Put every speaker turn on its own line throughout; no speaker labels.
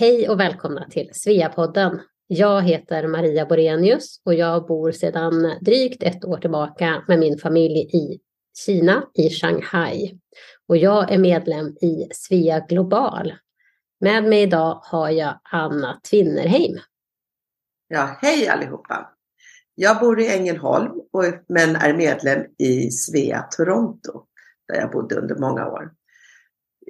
Hej och välkomna till Sveapodden. Jag heter Maria Borenius och jag bor sedan drygt ett år tillbaka med min familj i Kina, i Shanghai. Och jag är medlem i Svea Global. Med mig idag har jag Anna Tvinnerheim.
Ja, hej allihopa! Jag bor i Ängelholm men är medlem i Svea Toronto där jag bodde under många år.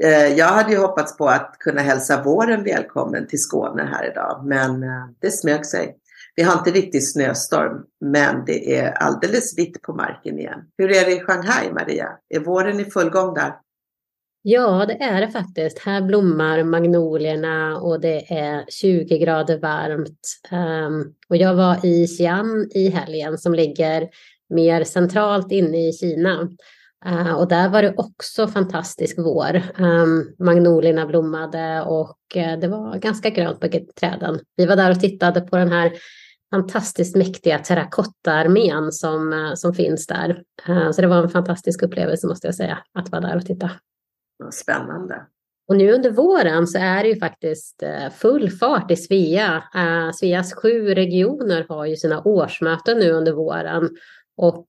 Eh, jag hade ju hoppats på att kunna hälsa våren välkommen till Skåne här idag, men eh, det smög sig. Vi har inte riktigt snöstorm, men det är alldeles vitt på marken igen. Hur är det i Shanghai, Maria? Är våren i full gång där?
Ja, det är det faktiskt. Här blommar magnolierna och det är 20 grader varmt. Ehm, och jag var i Xi'an i helgen som ligger mer centralt inne i Kina. Uh, och där var det också fantastisk vår. Um, magnolierna blommade och uh, det var ganska grönt på träden. Vi var där och tittade på den här fantastiskt mäktiga terrakottaarmén som, uh, som finns där. så det var en fantastisk upplevelse måste jag säga, att vara där och titta.
Spännande.
Och nu under våren så är det ju faktiskt full fart i Svea. Sveas sju regioner har ju sina årsmöten nu under våren. Och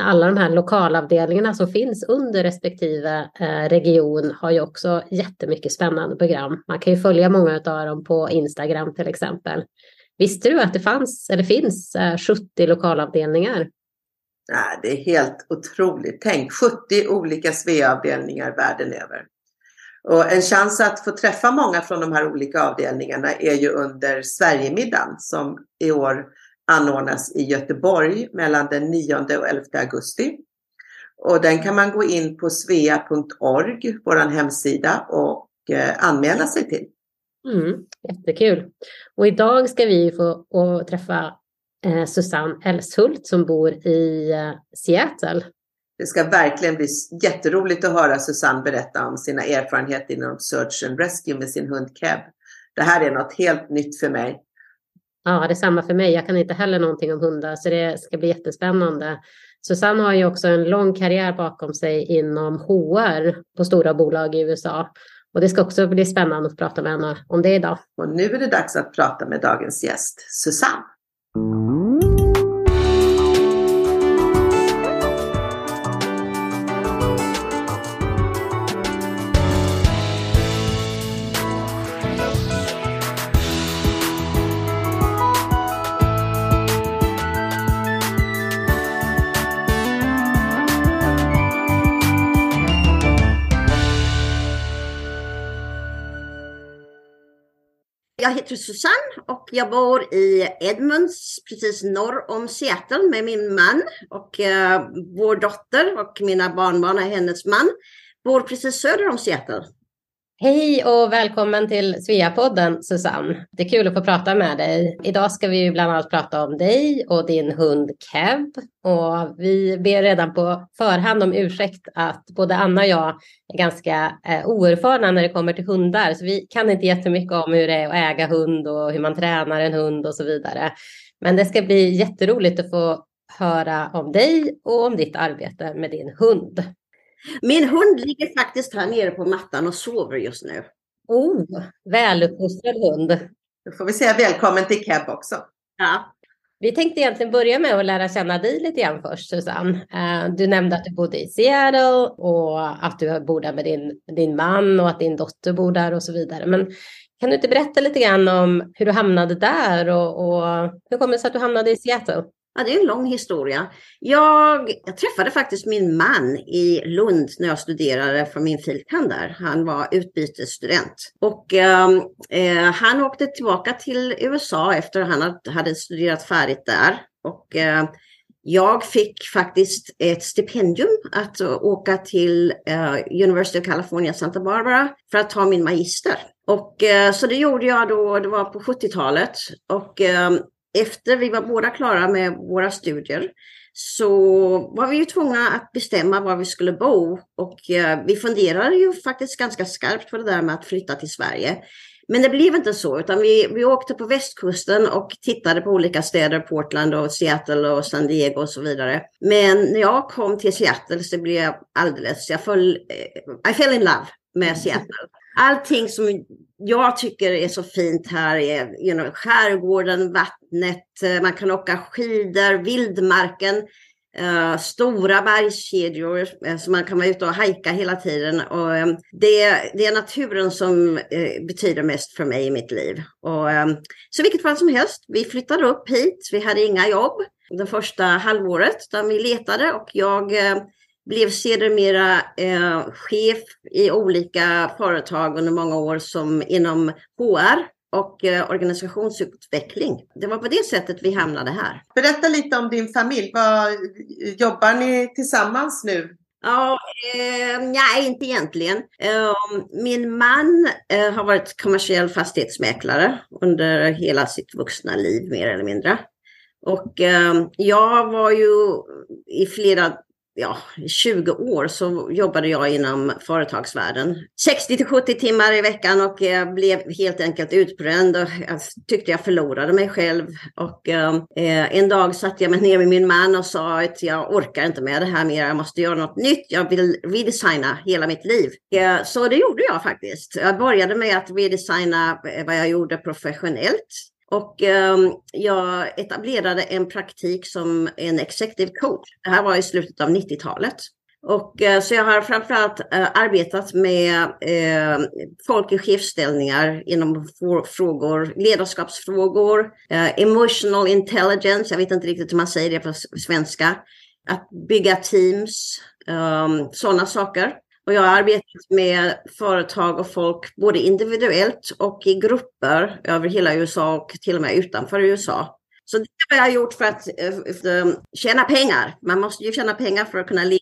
alla de här lokalavdelningarna som finns under respektive eh, region har ju också jättemycket spännande program. Man kan ju följa många av dem på Instagram till exempel. Visste du att det fanns eller finns eh, 70
lokalavdelningar? Det är helt otroligt. Tänk 70 olika Svea-avdelningar världen över. Och en chans att få träffa många från de här olika avdelningarna är ju under Sverigemiddagen som i år anordnas i Göteborg mellan den 9 och 11 augusti. Och den kan man gå in på svea.org, vår hemsida, och eh, anmäla sig till.
Mm, jättekul. Och idag ska vi få träffa eh, Susanne Elshult som bor i eh, Seattle.
Det ska verkligen bli jätteroligt att höra Susanne berätta om sina erfarenheter inom Search and Rescue med sin hund Keb. Det här är något helt nytt för mig
Ja, det är samma för mig. Jag kan inte heller någonting om hundar, så det ska bli jättespännande. Susanne har ju också en lång karriär bakom sig inom HR på stora bolag i USA. Och det ska också bli spännande att prata med henne om det idag.
Och nu är det dags att prata med dagens gäst, Susanne.
Jag heter Susanne och jag bor i Edmonds precis norr om Seattle med min man och eh, vår dotter och mina barnbarn och hennes man bor precis söder om Seattle.
Hej och välkommen till Sveapodden Susanne. Det är kul att få prata med dig. Idag ska vi bland annat prata om dig och din hund Kev. Och vi ber redan på förhand om ursäkt att både Anna och jag är ganska eh, oerfarna när det kommer till hundar. Så vi kan inte jättemycket om hur det är att äga hund och hur man tränar en hund och så vidare. Men det ska bli jätteroligt att få höra om dig och om ditt arbete med din hund.
Min hund ligger faktiskt här nere på mattan och sover just nu.
Oh, väluppfostrad hund.
Då får vi säga välkommen till Keb också.
Ja.
Vi tänkte egentligen börja med att lära känna dig lite grann först, Susanne. Eh, du nämnde att du bodde i Seattle och att du bor där med din, din man och att din dotter bor där och så vidare. Men kan du inte berätta lite grann om hur du hamnade där och, och hur kommer det sig att du hamnade i Seattle?
Ja, det är en lång historia. Jag, jag, träffade faktiskt min man i Lund när jag studerade för min filkand där. Han var utbytesstudent. Och ehm, eh, han åkte tillbaka till USA efter att han hade studerat färdigt där. Och eh, jag fick faktiskt ett stipendium att åka till eh, University of California, Santa Barbara för att ta min magister. Och eh, så det gjorde jag då, det var på 70-talet. Och ehm, efter vi var båda klara med våra studier så var vi ju tvungna att bestämma var vi skulle bo och eh, vi funderade ju faktiskt ganska skarpt på det där med att flytta till Sverige. Men det blev inte så, utan vi, vi åkte på västkusten och tittade på olika städer, Portland och Seattle och San Diego och så vidare. Men när jag kom till Seattle så blev jag alldeles, jag föll, eh, I fell in love med Seattle allting som jag tycker är så fint här är you know, skärgården, vattnet, eh, man kan åka skidor, vildmarken. Uh, stora bergskedjor uh, så man kan vara ute och hajka hela tiden. Och, um, det, det, är naturen som uh, betyder mest för mig i mitt liv. Och, um, så vilket fall som helst, vi flyttade upp hit. Vi hade inga jobb det första halvåret utan vi letade och jag blev sedermera chef i olika företag under många år som inom HR och eh, organisationsutveckling. Det var på det sättet vi hamnade här.
Berätta lite om din familj. Vad, jobbar ni tillsammans nu?
Ja, eh, nej, inte egentligen. Eh, min man eh, har varit kommersiell fastighetsmäklare under hela sitt vuxna liv mer eller mindre. Och eh, jag var ju i flera ja, 20 år så jobbade jag inom företagsvärlden. 60 till 70 timmar i veckan och jag blev helt enkelt utbränd och jag tyckte jag förlorade mig själv. Och eh, eh, en dag satte jag mig ner med min man och sa att jag orkar inte med det här mer, jag måste göra något nytt, jag vill redesigna hela mitt liv. Eh, så det gjorde jag faktiskt. Jag började med att redesigna eh, vad jag gjorde professionellt. Och eh, jag etablerade en praktik som en executive coach. Det här var i slutet av 90-talet. Och, eh, så jag har framförallt eh, arbetat med eh, folk i chefsställningar inom frågor, ledarskapsfrågor, eh, emotional intelligence, jag vet inte riktigt hur man säger det på svenska, att bygga teams, ehm, sådana saker. Och jag har arbetat med företag och folk både individuellt och i grupper över hela USA och till och med utanför USA. Så det har jag gjort för att för, eh, tjäna pengar. Man måste ju tjäna pengar för att kunna leva.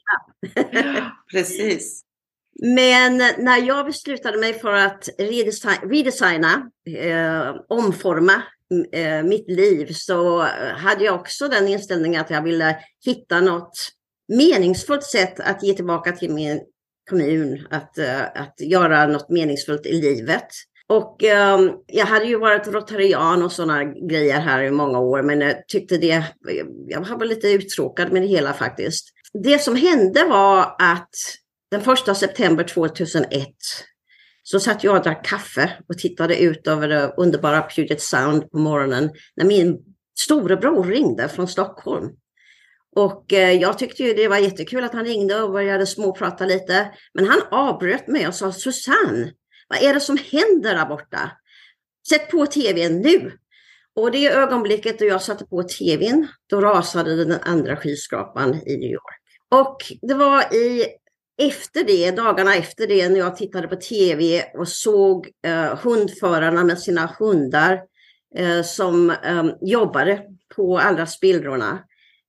Precis.
Men när jag beslutade mig för att redesigna, eh, omforma eh, mitt liv så hade jag också den inställningen att jag ville hitta något meningsfullt sätt att ge tillbaka till min kommun att, eh, att göra något meningsfullt i livet. Och um, jag hade ju varit rotarian och sådana grejer här i många år, men jag tyckte det, jag var lite uttråkad med det hela faktiskt. Det som hände var att den första september 2001 så satt jag och drack kaffe och tittade ut över det underbara Puget Sound på morgonen när min storebror ringde från Stockholm. Och eh, jag tyckte ju det var jättekul att han ringde och började småprata lite. Men han avbröt mig och sa Susanne, vad är det som händer där borta? Sätt på tvn nu! Och det ögonblicket då jag satte på tvn, då rasade den andra skyskrapan i New York. Och det var i efter det, dagarna efter det, när jag tittade på tv och såg eh, hundförarna med sina hundar eh, som eh, jobbade på alla spillrorna.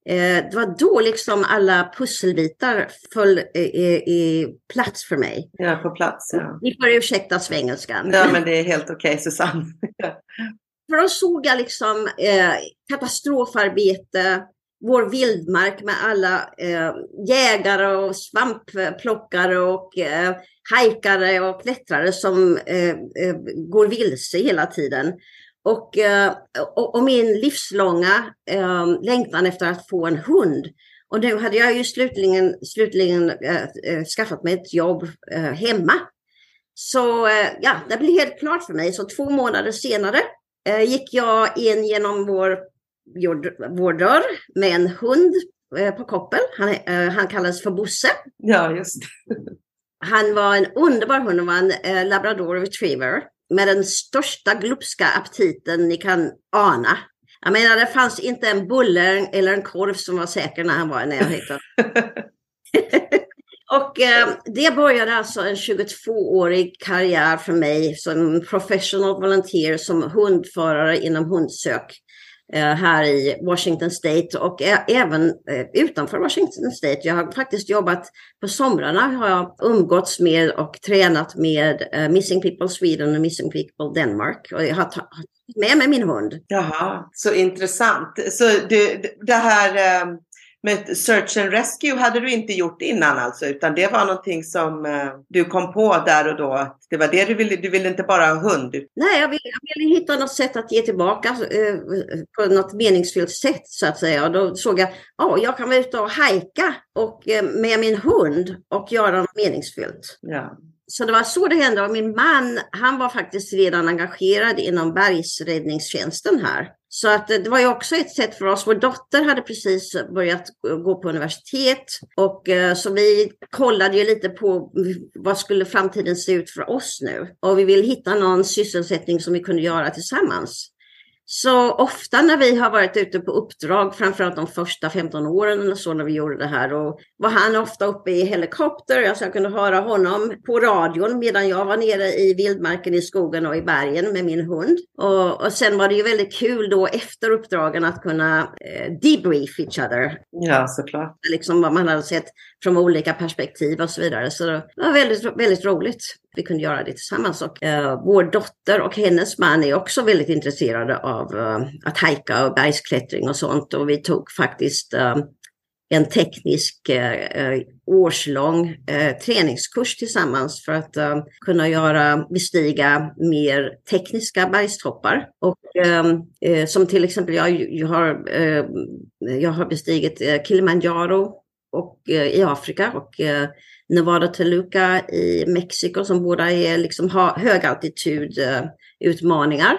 Eh, det var då liksom alla pusselbitar föll i, i, plats för mig.
Ja, på plats. Ja.
Ni får ursäkta svengelskan.
Ja, men det är helt okej, okay, Susanne.
för då såg jag liksom eh, katastrofarbete, vår vildmark med alla eh, jägare och svampplockare och eh, hajkare och klättrare som eh, eh går vilse hela tiden. Och, eh, och, och, min livslånga eh, längtan efter att få en hund. Och nu hade jag ju slutligen, slutligen äh, skaffat mig ett jobb äh, hemma. Så äh, ja, det blev helt klart för mig. Så två månader senare gick jag in genom vår, vår dörr med en hund på koppel. Han, han kallades för Bosse.
Ja, just
Han var en underbar hund, han var en labrador retriever med den största glupska aptiten ni kan ana. Jag menar, det fanns inte en bulle eller en korv som var säker när han var i närheten. och eh, det började alltså en 22-årig karriär för mig som professional volunteer som hundförare inom hundsök. Eh, här i Washington State och även eh, utanför Washington State. Jag har faktiskt jobbat på somrarna har jag umgåtts med och tränat med eh, Missing People Sweden och Missing People Denmark. Och jag har tagit med mig min hund.
Jaha, så intressant. Så det, det här med Search and Rescue hade du inte gjort innan alltså, utan det var någonting som eh, du kom på där och då. Det var det du ville, du ville inte bara ha hund?
Nej, jag ville, jag ville hitta något sätt att ge tillbaka eh, på något meningsfullt sätt så att säga. Och då såg jag, ja, jag kan vara ute och hajka och, eh, med min hund och göra något meningsfullt.
Ja.
så det var så det hände. Och min man, han var faktiskt redan engagerad inom bergsräddningstjänsten här. Så att det var ju också ett sätt för oss. Vår dotter hade precis börjat gå på universitet och eh, så vi kollade ju lite på vad skulle framtiden se ut för oss nu? Och vi ville hitta någon sysselsättning som vi kunde göra tillsammans. Så ofta när vi har varit ute på uppdrag, framförallt de första 15 åren eller så när vi gjorde det här, och var han ofta uppe i helikopter. Alltså jag kunde höra honom på radion medan jag var nere i vildmarken i skogen och i bergen med min hund. Och, och sen var det ju väldigt kul då efter uppdragen att kunna eh, debrief each other.
Ja, såklart.
Liksom vad man hade sett från olika perspektiv och så vidare. Så det var väldigt, väldigt roligt. Vi kunde göra det tillsammans och uh, vår dotter och hennes man är också väldigt intresserade av uh, att hajka och bergsklättring och sånt. Och vi tog faktiskt uh, en teknisk årslång träningskurs tillsammans för att kunna göra, bestiga mer tekniska bergstoppar. Och ehm, som till exempel jag, jag har, jag har bestigit Kilimanjaro och, i Afrika och Nevada Toluca i Mexiko som båda är liksom högaltitudutmaningar.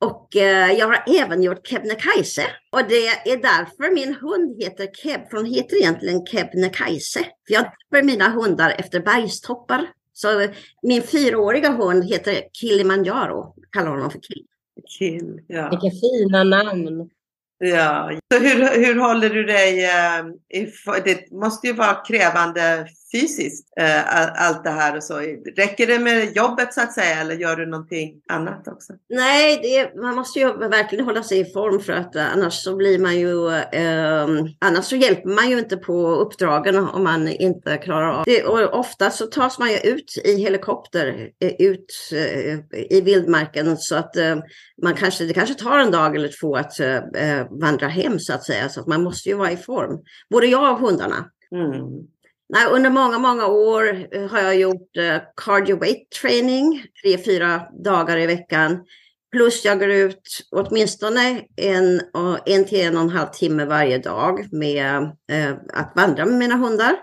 Och eh, jag har även gjort Kebnekaise. Och det är därför min hund heter Keb, för hon heter egentligen Kebnekaise. För jag döper mina hundar efter bergstoppar. Så min fyraåriga hund heter Kilimanjaro, kallar honom för Kill.
Kill, ja.
Vilka fina namn.
Ja, så hur, hur håller du dig? Eh, det måste ju vara krävande fysiskt, eh, allt det här och så. Räcker det med jobbet så att säga eller gör du någonting annat också?
Nej, det, man måste ju verkligen hålla sig i form för att eh, annars så blir man ju, eh, annars så hjälper man ju inte på uppdragen om man inte klarar av det. Och ofta så tas man ju ut i helikopter, eh, ut eh, i vildmarken så att eh, man kanske, det kanske tar en dag eller två att vandra hem så att säga. Så att man måste ju vara i form, både jag och hundarna. Mm. Nej, under många, många år eh, har jag gjort eh, cardio weight training, tre, fyra dagar i veckan. Plus jag går ut åtminstone en, en till en och en halv timme varje dag med eh, att vandra med mina hundar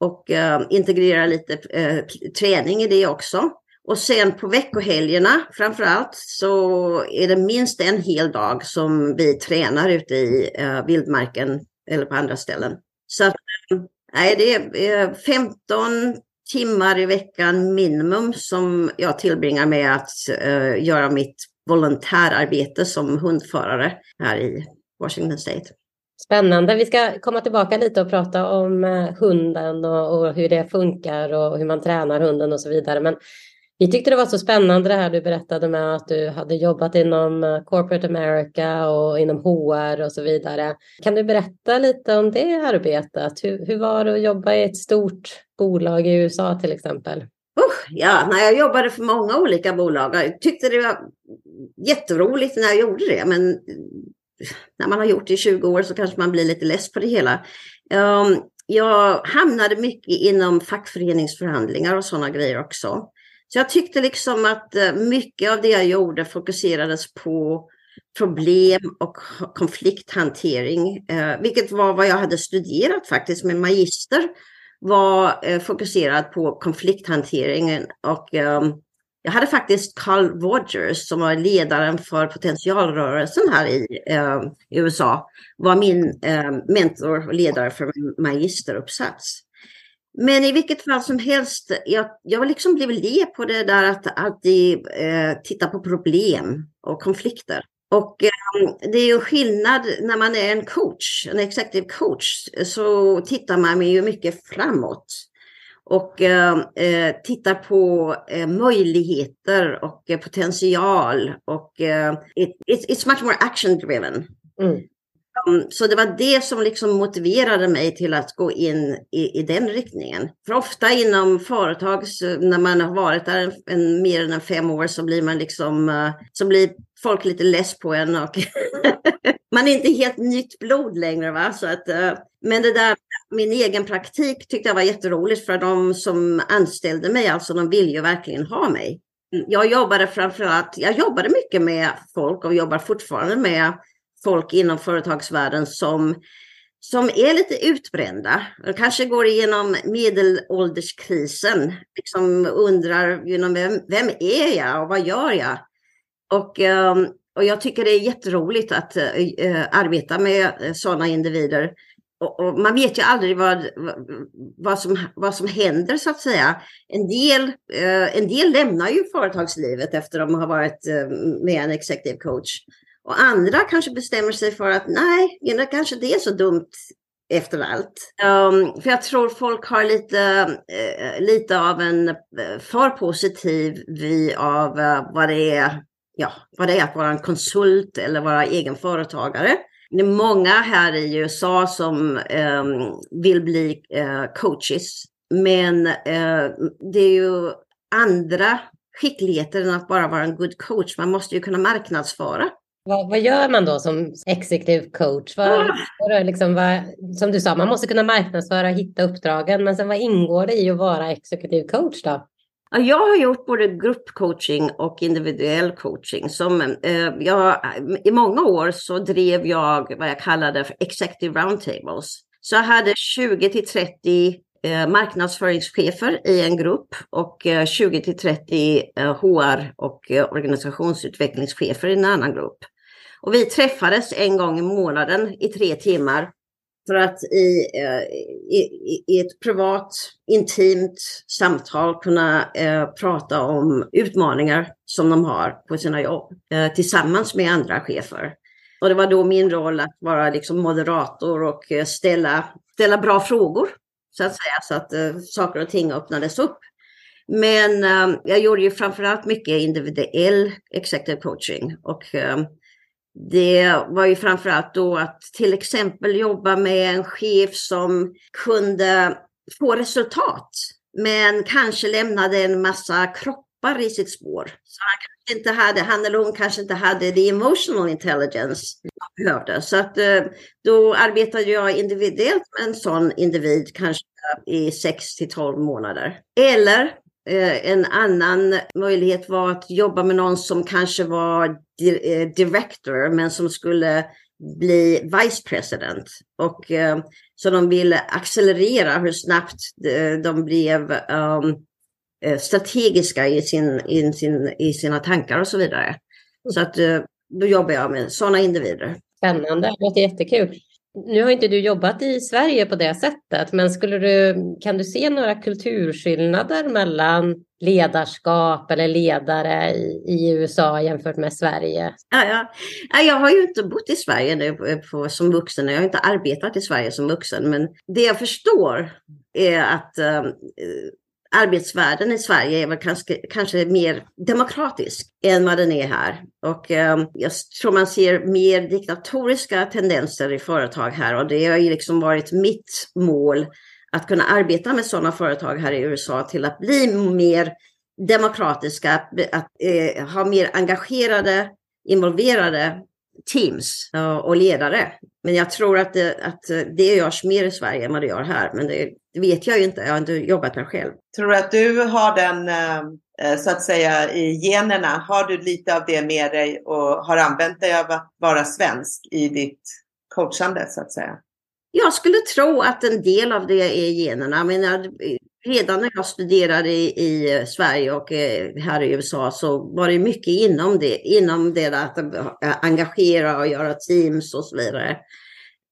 och eh, integrera lite eh, träning i det också. Och sen på veckohelgerna framför allt så är det minst en hel dag som vi tränar ute i eh, vildmarken eller på andra ställen. Så att, eh, Nej, det är 15 timmar i veckan minimum som jag tillbringar med att uh, göra mitt volontärarbete som hundförare här i Washington State.
Spännande. Vi ska komma tillbaka lite och prata om eh, hunden och, och, hur det funkar och hur man tränar hunden och så vidare. Men vi tyckte det var så spännande det här du berättade med att du hade jobbat inom eh, Corporate America och inom HR och så vidare. Kan du berätta lite om det arbetet? Hur, hur var det att jobba i ett stort bolag i USA till exempel? Oh,
ja, när jag jobbade för många olika bolag. Jag tyckte det var jätteroligt när jag gjorde det, men när man har gjort det i 20 år så kanske man blir lite less på det hela. Um, jag hamnade mycket inom fackföreningsförhandlingar och sådana grejer också. Så jag tyckte liksom att eh, mycket av det jag gjorde fokuserades på problem och konflikthantering, eh, vilket var vad jag hade studerat faktiskt. Min magister var eh, fokuserad på konflikthanteringen och ehm, jag hade faktiskt Carl Rogers som var ledaren för potentialrörelsen här i ehm, USA, var min ehm, mentor och ledare för min magisteruppsats. Men i vilket fall som helst, jag, jag liksom blev le på det där att alltid eh, titta på problem och konflikter. Och eh, det är ju skillnad när man är en coach, en executive coach, så tittar man ju mycket framåt. Och ehm, eh, tittar på eh, möjligheter och eh, potential. Och ehm, it, it's much more action driven. Mm. Ehm, så det var det som liksom motiverade mig till att gå in i, i den riktningen. För ofta inom företag, när man har varit där en, en, mer än fem år, så blir man liksom, uh, så blir folk lite less på en och man är inte helt nytt blod längre. Va? Så att, uh, men det där, min egen praktik tyckte jag var jätteroligt för de som anställde mig, alltså de vill ju verkligen ha mig. Jag jobbade framförallt, jag jobbade mycket med folk och jobbar fortfarande med folk inom företagsvärlden som som är lite utbrända. De kanske går igenom medelålderskrisen. Liksom undrar you know, vem, vem är jag och vad gör jag? Och, ehm, och jag tycker det är jätteroligt att eh, eh, arbeta med eh, sådana individer. Och, och, man vet ju aldrig vad, vad, som, vad som händer så att säga. En del, en del lämnar ju företagslivet efter att de har varit med en executive coach. Och andra kanske bestämmer sig för att nej, kanske det är så dumt efter allt. Um, för jag tror folk har lite, uh, lite av en uh, för positiv vy av uh, vad, det är, ja, vad det är att vara en konsult eller vara egen företagare. Det är många här i USA som um, vill bli coaches. Men det är ju andra skickligheter än att bara vara en good coach. Man måste ju kunna marknadsföra.
Vad, vad, gör man då som executive coach? Vad, ah. vad liksom, vad, som du sa, man måste kunna marknadsföra och hitta uppdragen. Men sen vad ingår det i att vara executive coach då?
Ja, jag har gjort både gruppcoaching och individuell coaching. Som, eh, jag, I många år så drev jag vad jag kallade för executive roundtables. Så jag hade 20 till 30 eh, marknadsföringschefer i en grupp och eh, 20 till 30 HR eh, och eh, organisationsutvecklingschefer i en annan grupp. Och vi träffades en gång i månaden i tre timmar för att eh, i, i, i ett privat, intimt samtal kunna eh, prata om utmaningar som de har på sina jobb eh, tillsammans med andra chefer. Och det var då min roll att vara liksom moderator och eh, ställa, ställa bra frågor så att säga, så att eh, saker och ting öppnades upp. Men eh, jag gjorde ju framförallt mycket individuell executive coaching och det var ju framförallt då att till exempel jobba med en chef som kunde få resultat men kanske lämnade en massa kroppar i sitt spår. Så han, kanske inte hade, han eller hon kanske inte hade the emotional intelligence man behövde. Så att, eh, då arbetade jag individuellt med en sån individ kanske i 6 till 12 månader. Eller Eh, en annan möjlighet var att jobba med någon som kanske var eh, director men som skulle bli vice president. Och, eh, så de ville accelerera hur snabbt de blev um, strategiska i, sin, i, sin, i sina tankar och så vidare. Så att då jobbar jag med sådana individer.
Spännande, det låter jättekul. Nu har inte du jobbat i Sverige på det sättet, men skulle du, kan du se några kulturskillnader mellan ledarskap eller ledare i, i USA jämfört med Sverige?
Ja, ja. Jag har ju inte bott i Sverige nu eh, på, som vuxen. Jag har inte arbetat i Sverige som vuxen, men det jag förstår är att äh, arbetsvärlden i Sverige är väl kanske, kanske mer demokratisk än vad den är här. Och eh, jag tror man ser mer diktatoriska tendenser i företag här och det har ju liksom varit mitt mål att kunna arbeta med sådana företag här i USA till att bli mer demokratiska, att, att eh, ha mer engagerade, involverade teams eh, och ledare. Men jag tror att det, att eh, det görs mer i Sverige än vad det gör här. Men det, det vet jag ju inte. Jag har inte jobbat här själv.
Tror du att du har den, eh, så att säga, i generna? Har du lite av det med dig och har använt dig av att vara svensk i ditt coachande, så att säga?
Jag skulle tro att en del av det är generna. Jag menar, redan när jag studerade i, i, Sverige och eh, här i USA så var det mycket inom det, inom det att engagera och göra teams och så vidare.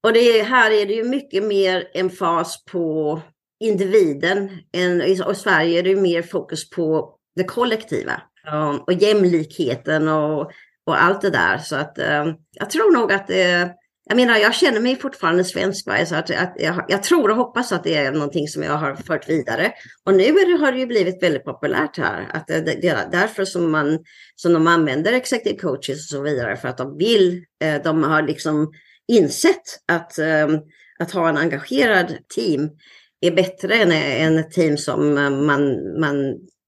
Och det, här är det ju mycket mer en fas på individen. Än, I Sverige är det mer fokus på det kollektiva um, och jämlikheten och, och allt det där. Så att eh, jag tror nog att det jag menar, jag känner mig fortfarande svensk. Va? Så att, att jag, jag, tror och hoppas att det är någonting som jag har fört vidare. Och nu det, har det ju blivit väldigt populärt här. Att det, det är därför som, man, som de använder executive coaches och så vidare. För att de vill, eh, de har liksom insett att, ehm, att ha en engagerad team är bättre än, ett team som man, man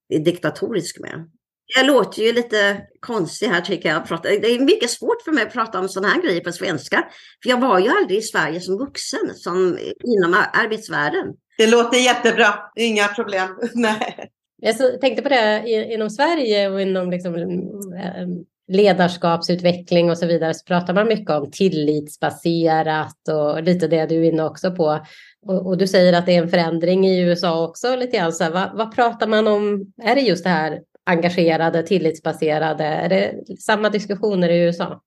är diktatorisk med. Jag låter ju lite konstig här tycker jag. Det är mycket svårt för mig att prata om sådana här grejer på svenska. För jag var ju aldrig i Sverige som vuxen, som inom arbetsvärlden.
Det låter jättebra, inga problem. Nej.
Jag tänkte på det inom Sverige och inom liksom, eh, ledarskapsutveckling och så vidare så pratar man mycket om tillitsbaserat och lite det du är inne också på. Och, och, du säger att det är en förändring i USA också lite grann. Så här, vad, vad pratar man om? Är det just det här engagerade, tillitsbaserade? Är det samma diskussioner i USA?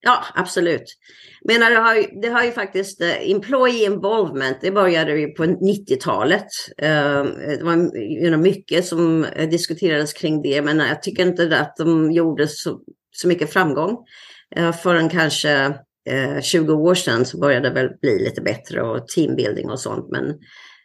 Ja, absolut. Men det har, ju, det har ju faktiskt, uh, employee involvement, det började ju på 90-talet. Uh, ehm, det var you know, mycket som eh, diskuterades kring det, men eh, jag tycker inte att de gjorde så, så mycket framgång. Uh, förrän kanske 20 år sedan så började det väl bli lite bättre och teambuilding och sånt. Men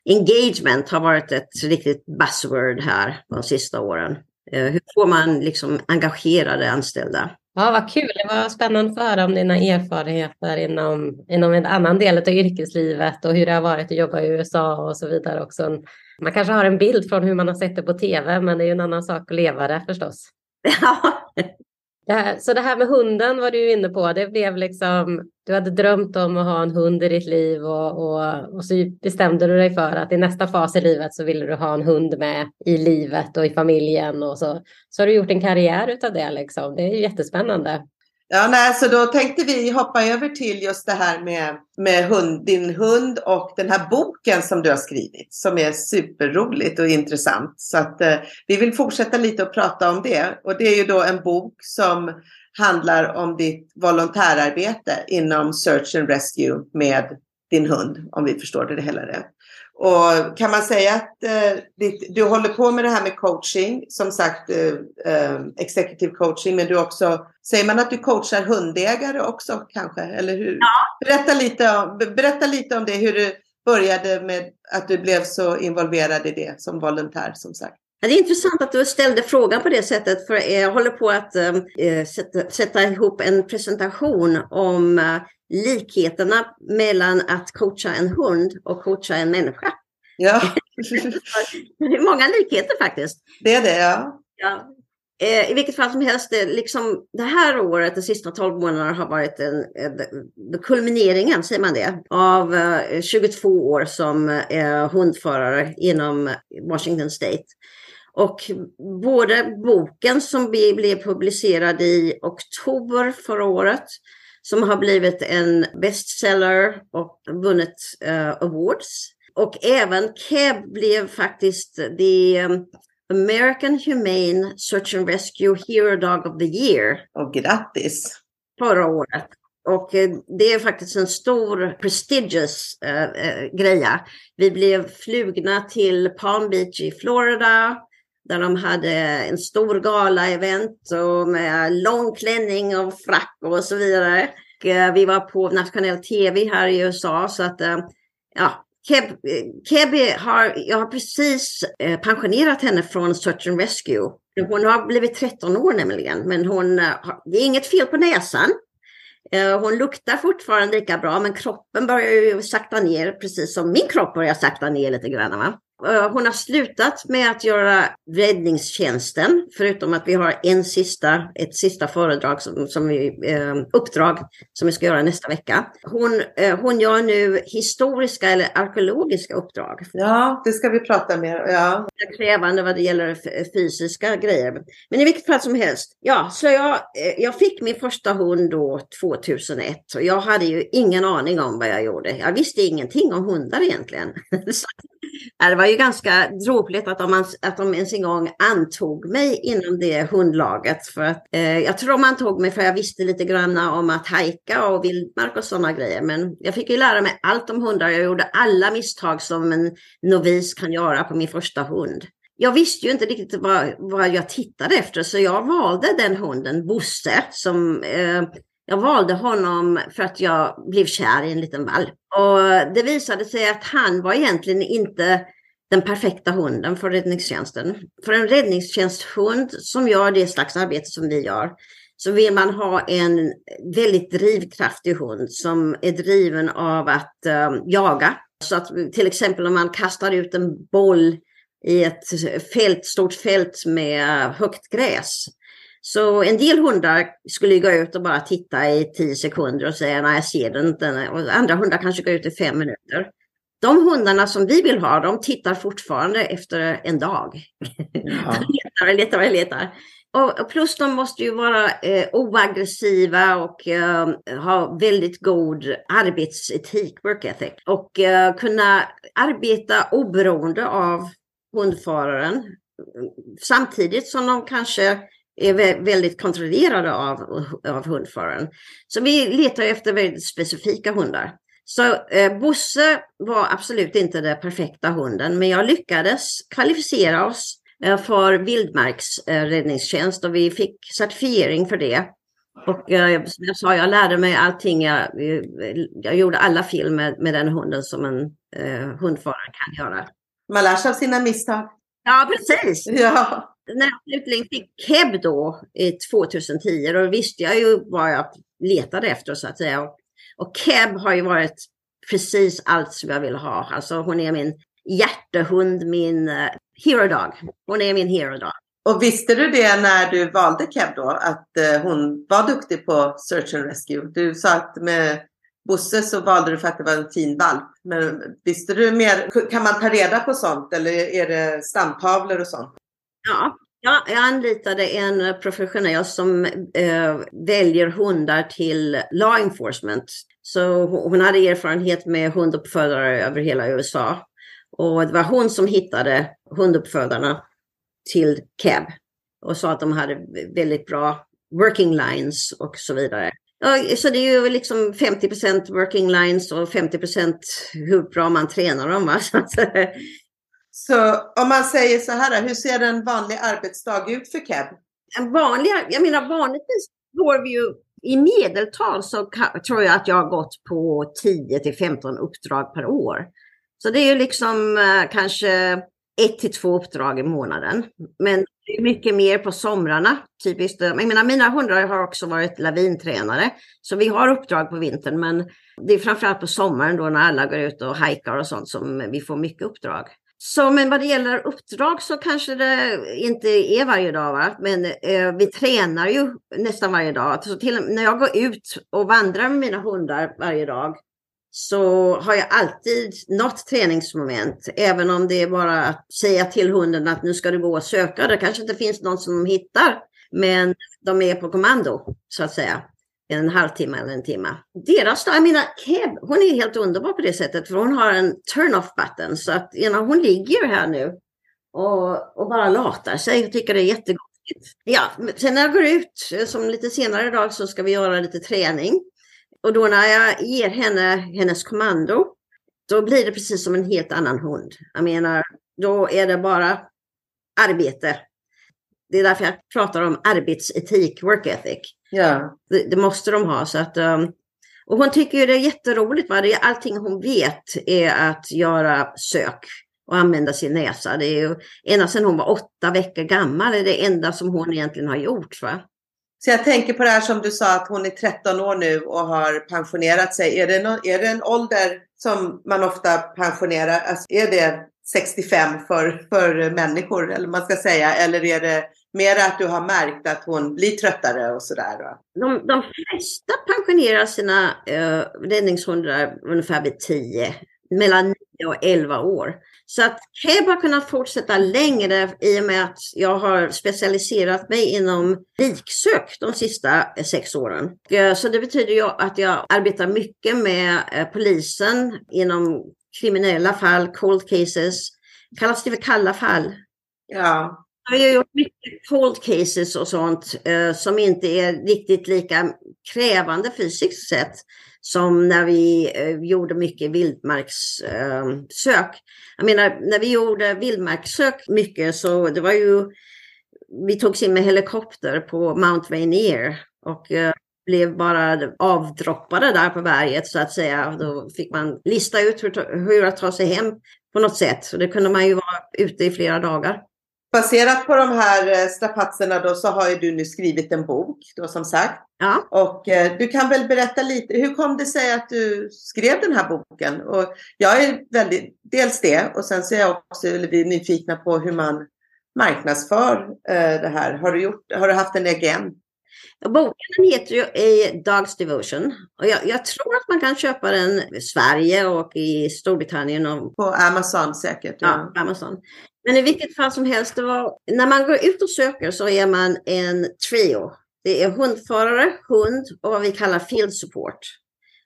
engagement har varit ett riktigt buzzword här de sista åren. Hur får man liksom engagerade anställda?
Ja, vad kul. Det var spännande att få höra om dina erfarenheter inom, inom en annan del av yrkeslivet och hur det har varit att jobba i USA och så vidare också. Man kanske har en bild från hur man har sett det på tv, men det är ju en annan sak att leva det förstås. Det här, så det här med hunden var du inne på. Det blev liksom, du hade drömt om att ha en hund i ditt liv och, och, och, så bestämde du dig för att i nästa fas i livet så ville du ha en hund med i livet och i familjen och så, så har du gjort en karriär utav det. Liksom. Det är jättespännande.
Ja, nej, så då tänkte vi hoppa över till just det här med, med hund, din hund och den här boken som du har skrivit som är superroligt och intressant. Så att eh, vi vill fortsätta lite och prata om det. Och det är ju då en bok som handlar om ditt volontärarbete inom Search and Rescue med din hund, om vi förstår det hela rätt. Och kan man säga att eh, du håller på med det här med coaching, som sagt eh, eh, executive coaching, men du också, säger man att du coachar hundägare också kanske, eller hur? Ja. Berätta, lite om, berätta lite om det, hur du började med att du blev så involverad i det som volontär som sagt.
Det är intressant att du ställde frågan på det sättet, för jag håller på att äh, sätta, sätta ihop en presentation om äh, likheterna mellan att coacha en hund och coacha en människa.
Ja.
det är många likheter faktiskt.
Det är det, ja.
ja. Eh, I vilket fall som helst, det, liksom, det här året, de sista 12 månaderna, har varit en, en, kulmineringen, säger man det, av eh, 22 år som eh, hundförare inom Washington State. Och både boken som blev publicerad i oktober förra året som har blivit en bestseller och vunnit uh, awards. Och även Keb blev faktiskt the um, American Humane Search and Rescue Hero Dog of the Year.
Och grattis!
Förra året. Och eh, det är faktiskt en stor prestigious uh, uh, greja. Vi blev flugna till Palm Beach i Florida där de hade en stor gala-event och med lång klänning och frack och så vidare. Och eh, vi var på nationell tv här i USA så att eh, ja, Keb, Kebby har, jag har precis eh, pensionerat henne från Search and Rescue. Hon har blivit 13 år nämligen, men hon, det är inget fel på näsan. Hon luktar fortfarande lika bra, men kroppen börjar ju sakta ner, precis som min kropp börjar sakta ner lite grann. Va? Eh, hon har slutat med att göra räddningstjänsten, förutom att vi har en sista, ett sista föredrag, som, som vi, eh, uppdrag som vi ska göra nästa vecka. Hon, eh, hon gör nu historiska eller arkeologiska uppdrag.
Ja, det ska vi prata mer om. Ja.
Krävande vad det gäller fysiska grejer. Men i vilket fall som helst, ja, så jag, jag fick min första hund då 2001 och jag hade ju ingen aning om vad jag gjorde. Jag visste ingenting om hundar egentligen. det var ju ganska dråpligt att de, att de ens en gång antog mig inom det hundlaget. För att, eh, jag tror de antog mig för jag visste lite grann om att hajka och vildmark och sådana grejer. Men jag fick ju lära mig allt om hundar. Jag gjorde alla misstag som en novis kan göra på min första hund. Jag visste ju inte riktigt vad, vad jag tittade efter så jag valde den hunden, Bosse, som eh, jag valde honom för att jag blev kär i en liten valp. Och det visade sig att han var egentligen inte den perfekta hunden för räddningstjänsten. För en räddningstjänsthund som gör det slags arbete som vi gör så vill man ha en väldigt drivkraftig hund som är driven av att uh, jaga. Så att till exempel om man kastar ut en boll i ett fält, stort fält med högt gräs så en del hundar skulle gå ut och bara titta i tio sekunder och säga nej jag ser den inte. Och andra hundar kanske går ut i fem minuter. De hundarna som vi vill ha, de tittar fortfarande efter en dag. Ja. de letar och letar och letar. Och plus de måste ju vara eh, oaggressiva och eh, ha väldigt god arbetsetik, work ethic. Och eh, kunna arbeta oberoende av hundföraren. Samtidigt som de kanske är väldigt kontrollerade av, av hundföraren. Så vi letar efter väldigt specifika hundar. Så eh, Bosse var absolut inte den perfekta hunden, men jag lyckades kvalificera oss eh, för vildmarksräddningstjänst och vi fick certifiering för det. Och eh, som jag sa, jag lärde mig allting. Jag, jag gjorde alla film med, med den hunden som en eh, hundförare kan göra.
Man lär sig av sina misstag.
Ja, precis.
Ja.
När jag slutligen fick KEB då i 2010, då visste jag ju vad jag letade efter så att säga. Och Keb har ju varit precis allt som jag vill ha. Alltså hon är min hjärtehund, min uh, hero dog. Hon är min hero dog.
Och visste du det när du valde Keb då, att uh, hon var duktig på search and rescue? Du sa att med Bosse så valde du för att det var en fin valp. Men visste du mer? Kan man ta reda på sånt eller är det stamtavlor och sånt?
Ja, Ja, jag anlitade en professionell som eh, väljer hundar till law enforcement. Så hon hade erfarenhet med hunduppfödare över hela USA. Och det var hon som hittade hunduppfödarna till cab och sa att de hade väldigt bra working lines och så vidare. Så det är ju liksom 50% working lines och 50% hur bra man tränar dem. Va?
Så om man säger så här, hur ser en vanlig arbetsdag ut för Keb?
En vanlig, jag menar vanligtvis går vi ju i medeltal så tror jag att jag har gått på 10 till 15 uppdrag per år. Så det är ju liksom eh, kanske ett till två uppdrag i månaden. Men det är mycket mer på somrarna. Typiskt. Jag menar, mina hundar har också varit lavintränare. Så vi har uppdrag på vintern. Men det är framförallt på sommaren då när alla går ut och hajkar och sånt som vi får mycket uppdrag. Så men vad det gäller uppdrag så kanske det inte är varje dag, va? men eh, vi tränar ju nästan varje dag. Så till, när jag går ut och vandrar med mina hundar varje dag så har jag alltid något träningsmoment. Även om det är bara att säga till hunden att nu ska du gå och söka. Det kanske inte finns någon som de hittar, men de är på kommando så att säga en halvtimme eller en timme. Deras jag menar Keb, hon är helt underbar på det sättet för hon har en turn-off button så att you know, hon ligger här nu och, och bara latar sig och tycker det är jättegott. Ja, sen när jag går ut som lite senare idag så ska vi göra lite träning och då när jag ger henne hennes kommando då blir det precis som en helt annan hund. Jag menar, då är det bara arbete. Det är därför jag pratar om arbetsetik, work ethic.
Ja.
Det, det, måste de ha. Så att, um, och hon tycker ju det är jätteroligt. Va? Det är allting hon vet är att göra sök och använda sin näsa. Det är ju ända sedan hon var åtta veckor gammal är det enda som hon egentligen har gjort. Va?
Så jag tänker på det här som du sa att hon är 13 år nu och har pensionerat sig. Är det, no, är det en ålder som man ofta pensionerar? Alltså, är det 65 för, för människor eller man ska säga? Eller är det Mer att du har märkt att hon blir tröttare och sådär?
De, de flesta pensionerar sina uh, räddningshundar ungefär vid 10, mellan 9 och 11 år. Så att Keb har kunnat fortsätta längre i och med att jag har specialiserat mig inom liksök de sista sex åren. Eh, så det betyder ju att jag arbetar mycket med eh, polisen inom kriminella fall, cold cases. Kallas det för kalla fall?
Ja.
Jag har gjort mycket cold cases och sånt eh, som inte är riktigt lika krävande fysiskt sett som när vi eh, gjorde mycket vildmarkssök. Eh, jag menar, när vi gjorde vildmarkssök mycket så det var ju, vi togs in med helikopter på Mount Rainier och eh, blev bara avdroppade där på berget så att säga. Då fick man lista ut hur, hur att ta sig hem på något sätt. Så det kunde man ju vara ute i flera dagar.
Baserat på de här eh, strapatserna då så har ju du nu skrivit en bok då som sagt.
Ja.
Och eh, du kan väl berätta lite, hur kom det sig att du skrev den här boken? Och jag är väldigt, dels det och sen så är jag också är nyfikna på hur man marknadsför eh, det här. Har du, gjort, har du haft en egen?
Boken heter ju A Dog's Devotion. Och jag, jag, tror att man kan köpa den i Sverige och i Storbritannien. Och,
på Amazon säkert.
Ja, ja Amazon. Men i vilket fall som helst, det var, när man går ut och söker så är man en trio. Det är hundförare, hund och vad vi kallar field support.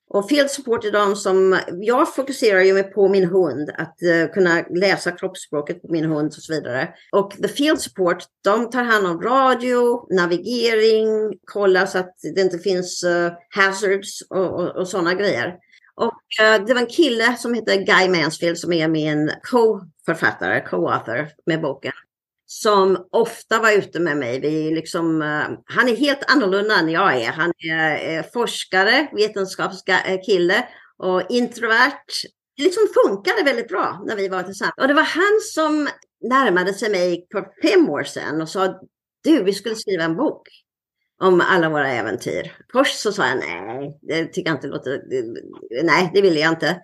Och field support är de som, jag fokuserar ju på min hund, att uh, kunna läsa kroppsspråket på min hund och så vidare. Och the field support, de tar hand om radio, navigering, kollar så att det inte finns uh, hazards och, och, och sådana grejer. Och uh, det var en kille som heter Guy Mansfield som är min co-författare, co-author med boken som ofta var ute med mig. Vi liksom, uh, han är helt annorlunda än jag är. Han är uh, forskare, vetenskapskille och introvert. Det liksom funkade väldigt bra när vi var tillsammans. Och det var han som närmade sig mig för fem år sedan och sa du, vi skulle skriva en bok om alla våra äventyr. Först så sa jag nej, det tycker jag inte låter, nej, det vill jag inte.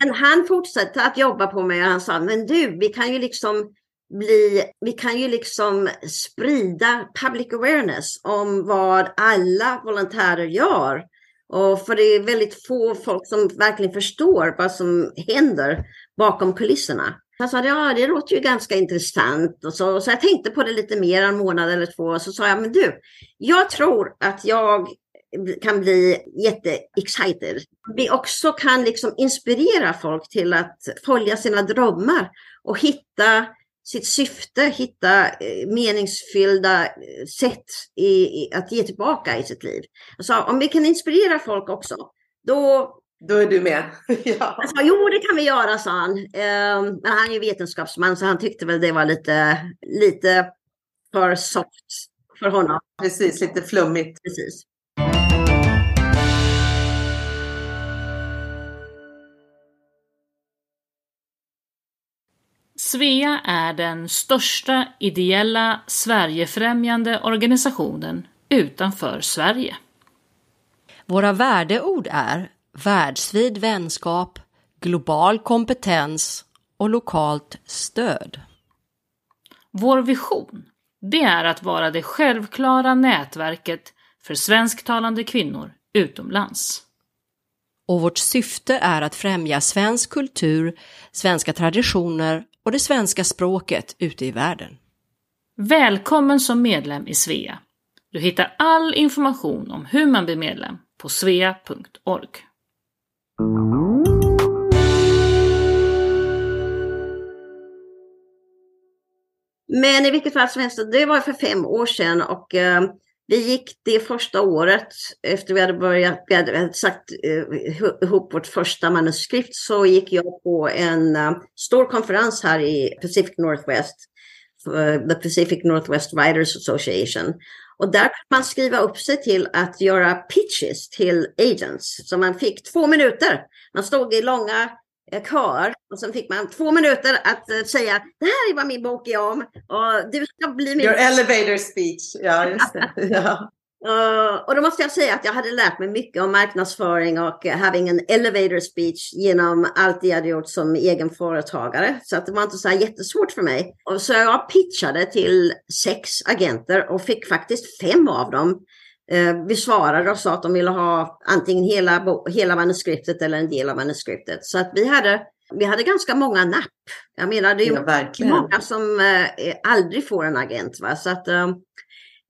Men han fortsatte att jobba på mig och han sa, men du, vi kan ju liksom bli, vi kan ju liksom sprida public awareness om vad alla volontärer gör. Och för det är väldigt få folk som verkligen förstår vad som händer bakom kulisserna. Jag sa, ja det låter ju ganska intressant. Och så, så jag tänkte på det lite mer, en månad eller två. Och så sa jag, men du, jag tror att jag kan bli jätte-excited. Vi också kan liksom inspirera folk till att följa sina drömmar och hitta sitt syfte, hitta eh, meningsfyllda eh, sätt i, i, att ge tillbaka i sitt liv. Jag sa, om vi kan inspirera folk också, då...
Då är du med.
ja. Jag sa, jo det kan vi göra, sa han. Eh, men han är ju vetenskapsman så han tyckte väl det var lite, lite för soft för honom.
Precis, lite flummigt.
Precis.
Svea är den största ideella Sverigefrämjande organisationen utanför Sverige.
Våra värdeord är världsvid vänskap, global kompetens och lokalt stöd.
Vår vision, det är att vara det självklara nätverket för svensktalande kvinnor utomlands.
Och vårt syfte är att främja svensk kultur, svenska traditioner och det svenska språket ute i världen.
Välkommen som medlem i Svea. Du hittar all information om hur man blir medlem på svea.org.
Men i vilket fall som helst, det var för fem år sedan och eh, vi gick det första året efter vi hade börjat, vi hade sagt eh, ihop vårt första manuskript så gick jag på en uh, stor konferens här i Pacific Northwest, uh, the Pacific Northwest Writers Association. Och där kunde man skriva upp sig till att göra pitches till agents. Så man fick två minuter. Man stod i långa eh, kör och sen fick man två minuter att uh, säga det här är vad min bok är om och du ska bli min...
Your elevator speech, ja just det. ja.
Uh, och då måste jag säga att jag hade lärt mig mycket om marknadsföring och uh, having en elevator speech genom allt jag hade gjort som egen företagare. Så att det var inte så här jättesvårt för mig. Och så jag pitchade till sex agenter och fick faktiskt fem av dem eh, besvarade och sa att de ville ha antingen hela, hela manuskriptet eller en del av manuskriptet. Så att vi hade, vi hade ganska många napp. Jag menar, det är ja, många som eh, aldrig får en agent. Va? Så att, eh,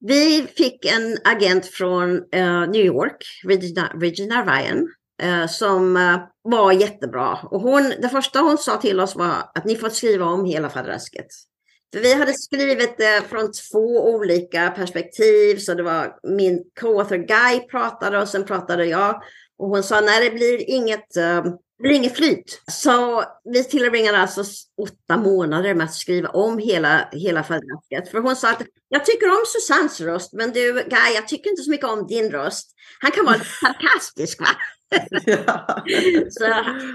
vi fick en agent från eh, New York, Regina, Regina Ryan, eh, som eh, var jättebra. Och hon, det första hon sa till oss var att ni får skriva om hela fadräsket. För vi hade skrivit det från två olika perspektiv. Så det var min co-author Guy pratade och sen pratade jag. Och hon sa nej det blir inget, uh, det blir inget flyt. Så vi tillbringade alltså åtta månader med att skriva om hela, hela fadderasket. För hon sa att jag tycker om Susannes röst men du Guy jag tycker inte så mycket om din röst. Han kan vara lite sarkastisk va? så,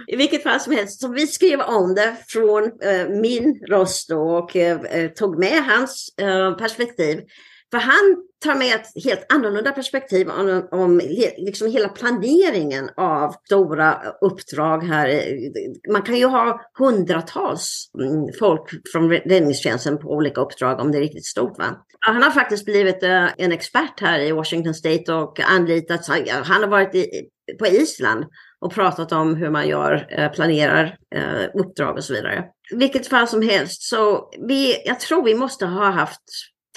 I vilket fall som helst, så vi skrev om det från eh, min röst och eh, tog med hans eh, perspektiv. För han tar med ett helt annorlunda perspektiv om, om liksom hela planeringen av stora uppdrag här. Man kan ju ha hundratals mm, folk från räddningstjänsten på olika uppdrag om det är riktigt stort. Va? Han har faktiskt blivit eh, en expert här i Washington State och anlitats. Han har varit i, på Island och pratat om hur man gör, eh, planerar eh, uppdrag och så vidare. Vilket fall som helst, så vi, jag tror vi måste ha haft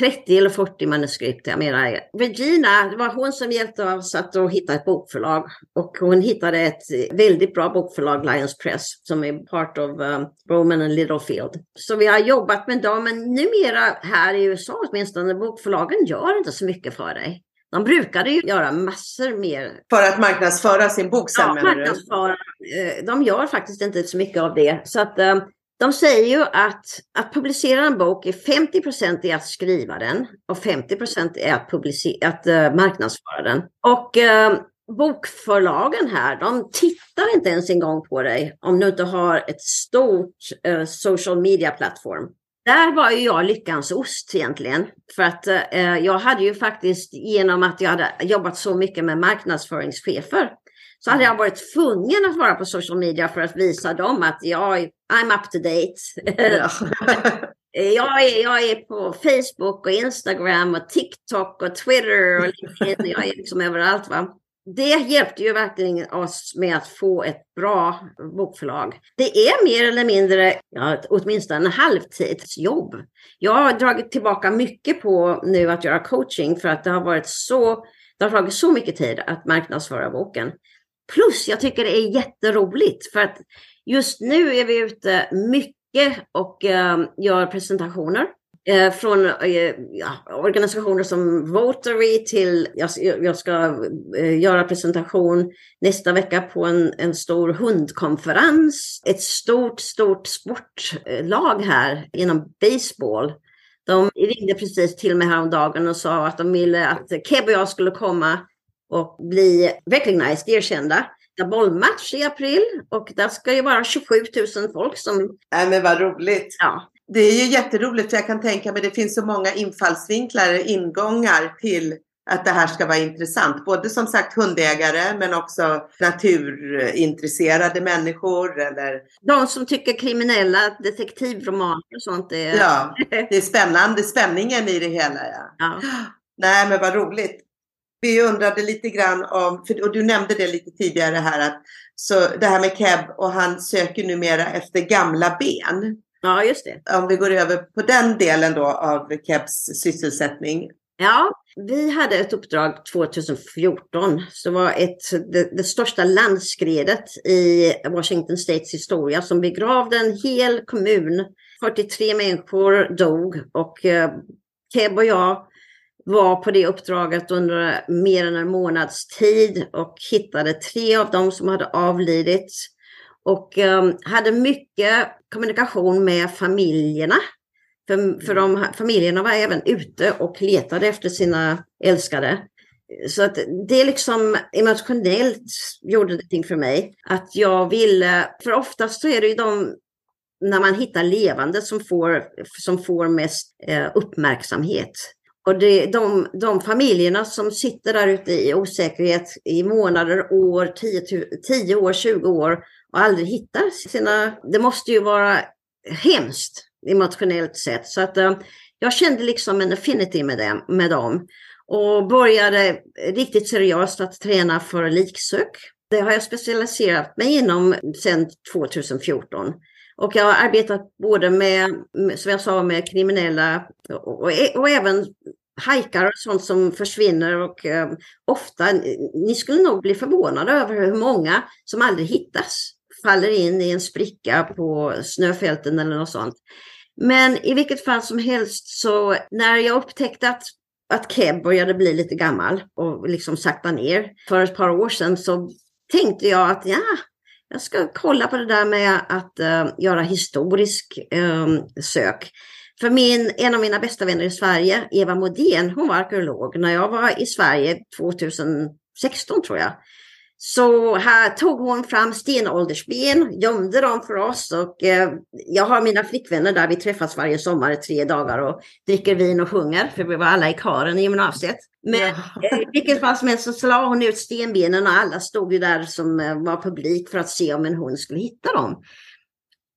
30 eller 40 manuskript. Jag menar, Regina, det var hon som hjälpte oss att hitta ett bokförlag. Och hon hittade ett väldigt bra bokförlag, Lions Press, som är part of um, Roman and Littlefield. Så vi har jobbat med dem, men numera här i USA åtminstone, bokförlagen gör inte så mycket för dig. De brukade ju göra massor mer.
För att marknadsföra sin bok sen
ja,
menar
marknadsföra. Eh, de gör faktiskt inte så mycket av det. Så att um, de säger ju att att publicera en bok är 50% är att skriva den och 50% är att, att uh, marknadsföra den. Och uh, bokförlagen här, de tittar inte ens en gång på dig om du inte har ett stort uh, social media-plattform. Där var ju jag lyckans ost egentligen. För att eh, jag hade ju faktiskt genom att jag hade jobbat så mycket med marknadsföringschefer så hade jag varit tvungen att vara på social media för att visa dem att jag I'm up to date. Ja. jag, är, jag är på Facebook och Instagram och TikTok och Twitter och LinkedIn. Jag är liksom överallt. Va? Det hjälpte ju verkligen oss med att få ett bra bokförlag. Det är mer eller mindre, ja, åtminstone en halvtidsjobb. Jag har dragit tillbaka mycket på nu att göra coaching för att det har varit så, det har tagit så mycket tid att marknadsföra boken. Plus jag tycker det är jätteroligt för att just nu är vi ute mycket och eh, gör presentationer. eh, från eh, ja, organisationer som Votary till, jag, jag ska eh, göra presentation nästa vecka på en, en stor hundkonferens. Ett stort, stort sportlag här inom baseball. De ringde precis till mig häromdagen och sa att de ville att Keb och jag skulle komma och bli recognized, erkända. bollmatch i april och där ska ju vara 27 000 folk som...
Nej men vad roligt.
Ja.
Det är ju jätteroligt för jag kan tänka mig det finns så många infallsvinklar, ingångar till att det här ska vara intressant. Både som sagt hundägare men också naturintresserade människor. Eller...
De som tycker kriminella detektivromaner och sånt är...
Ja, det är spännande, spänningen i det hela. Ja.
ja.
Nej men vad roligt vi undrade lite grann om, för, och du nämnde det lite tidigare här, att så det här med Keb och han söker numera efter gamla ben.
Ja, just det.
Om vi går över på den delen då av Kebs sysselsättning.
Ja, vi hade ett uppdrag 2014 som var ett, det, det, största landskredet i Washington States historia som begravde en hel kommun. 43 människor dog och eh, Keb och jag var på det uppdraget under mer än en månads tid och hittade tre av dem som hade avlidit. Och um, hade mycket kommunikation med familjerna. För, för de, familjerna var även ute och letade efter sina älskade. Så att det liksom emotionellt gjorde någonting för mig. Att jag ville, för oftast så är det ju de när man hittar levande som får, som får mest eh, uppmärksamhet. Och det, de, de familjerna som sitter där ute i osäkerhet i månader, år, 10, år, 20 år och aldrig hittar sina... Det måste ju vara hemskt emotionellt sett. Så att eh, jag kände liksom en affinity med dem, med dem och började riktigt seriöst att träna för liksök. Det har jag specialiserat mig inom sedan 2014. Och jag har arbetat både med, som jag sa, med kriminella och, och, och även hajkar och sånt som försvinner och eh, ofta, ni skulle nog bli förvånade över hur många som aldrig hittas, faller in i en spricka på snöfälten eller något sånt. Men i vilket fall som helst så när jag upptäckte att, att Keb började bli lite gammal och liksom sakta ner för ett par år sedan så tänkte jag att ja, jag ska kolla på det där med att uh, göra historisk um, sök. För min, en av mina bästa vänner i Sverige, Eva Modén, hon var arkeolog när jag var i Sverige 2016 tror jag. Så här tog hon fram stenåldersben, gömde dem för oss och eh, jag har mina flickvänner där, vi träffas varje sommar i tre dagar och dricker vin och sjunger, för vi var alla i karen i gymnasiet. Men eh, i vilket fall som helst så slog hon ut stenbenen och alla stod ju där som eh, var publik för att se om en hund skulle hitta dem.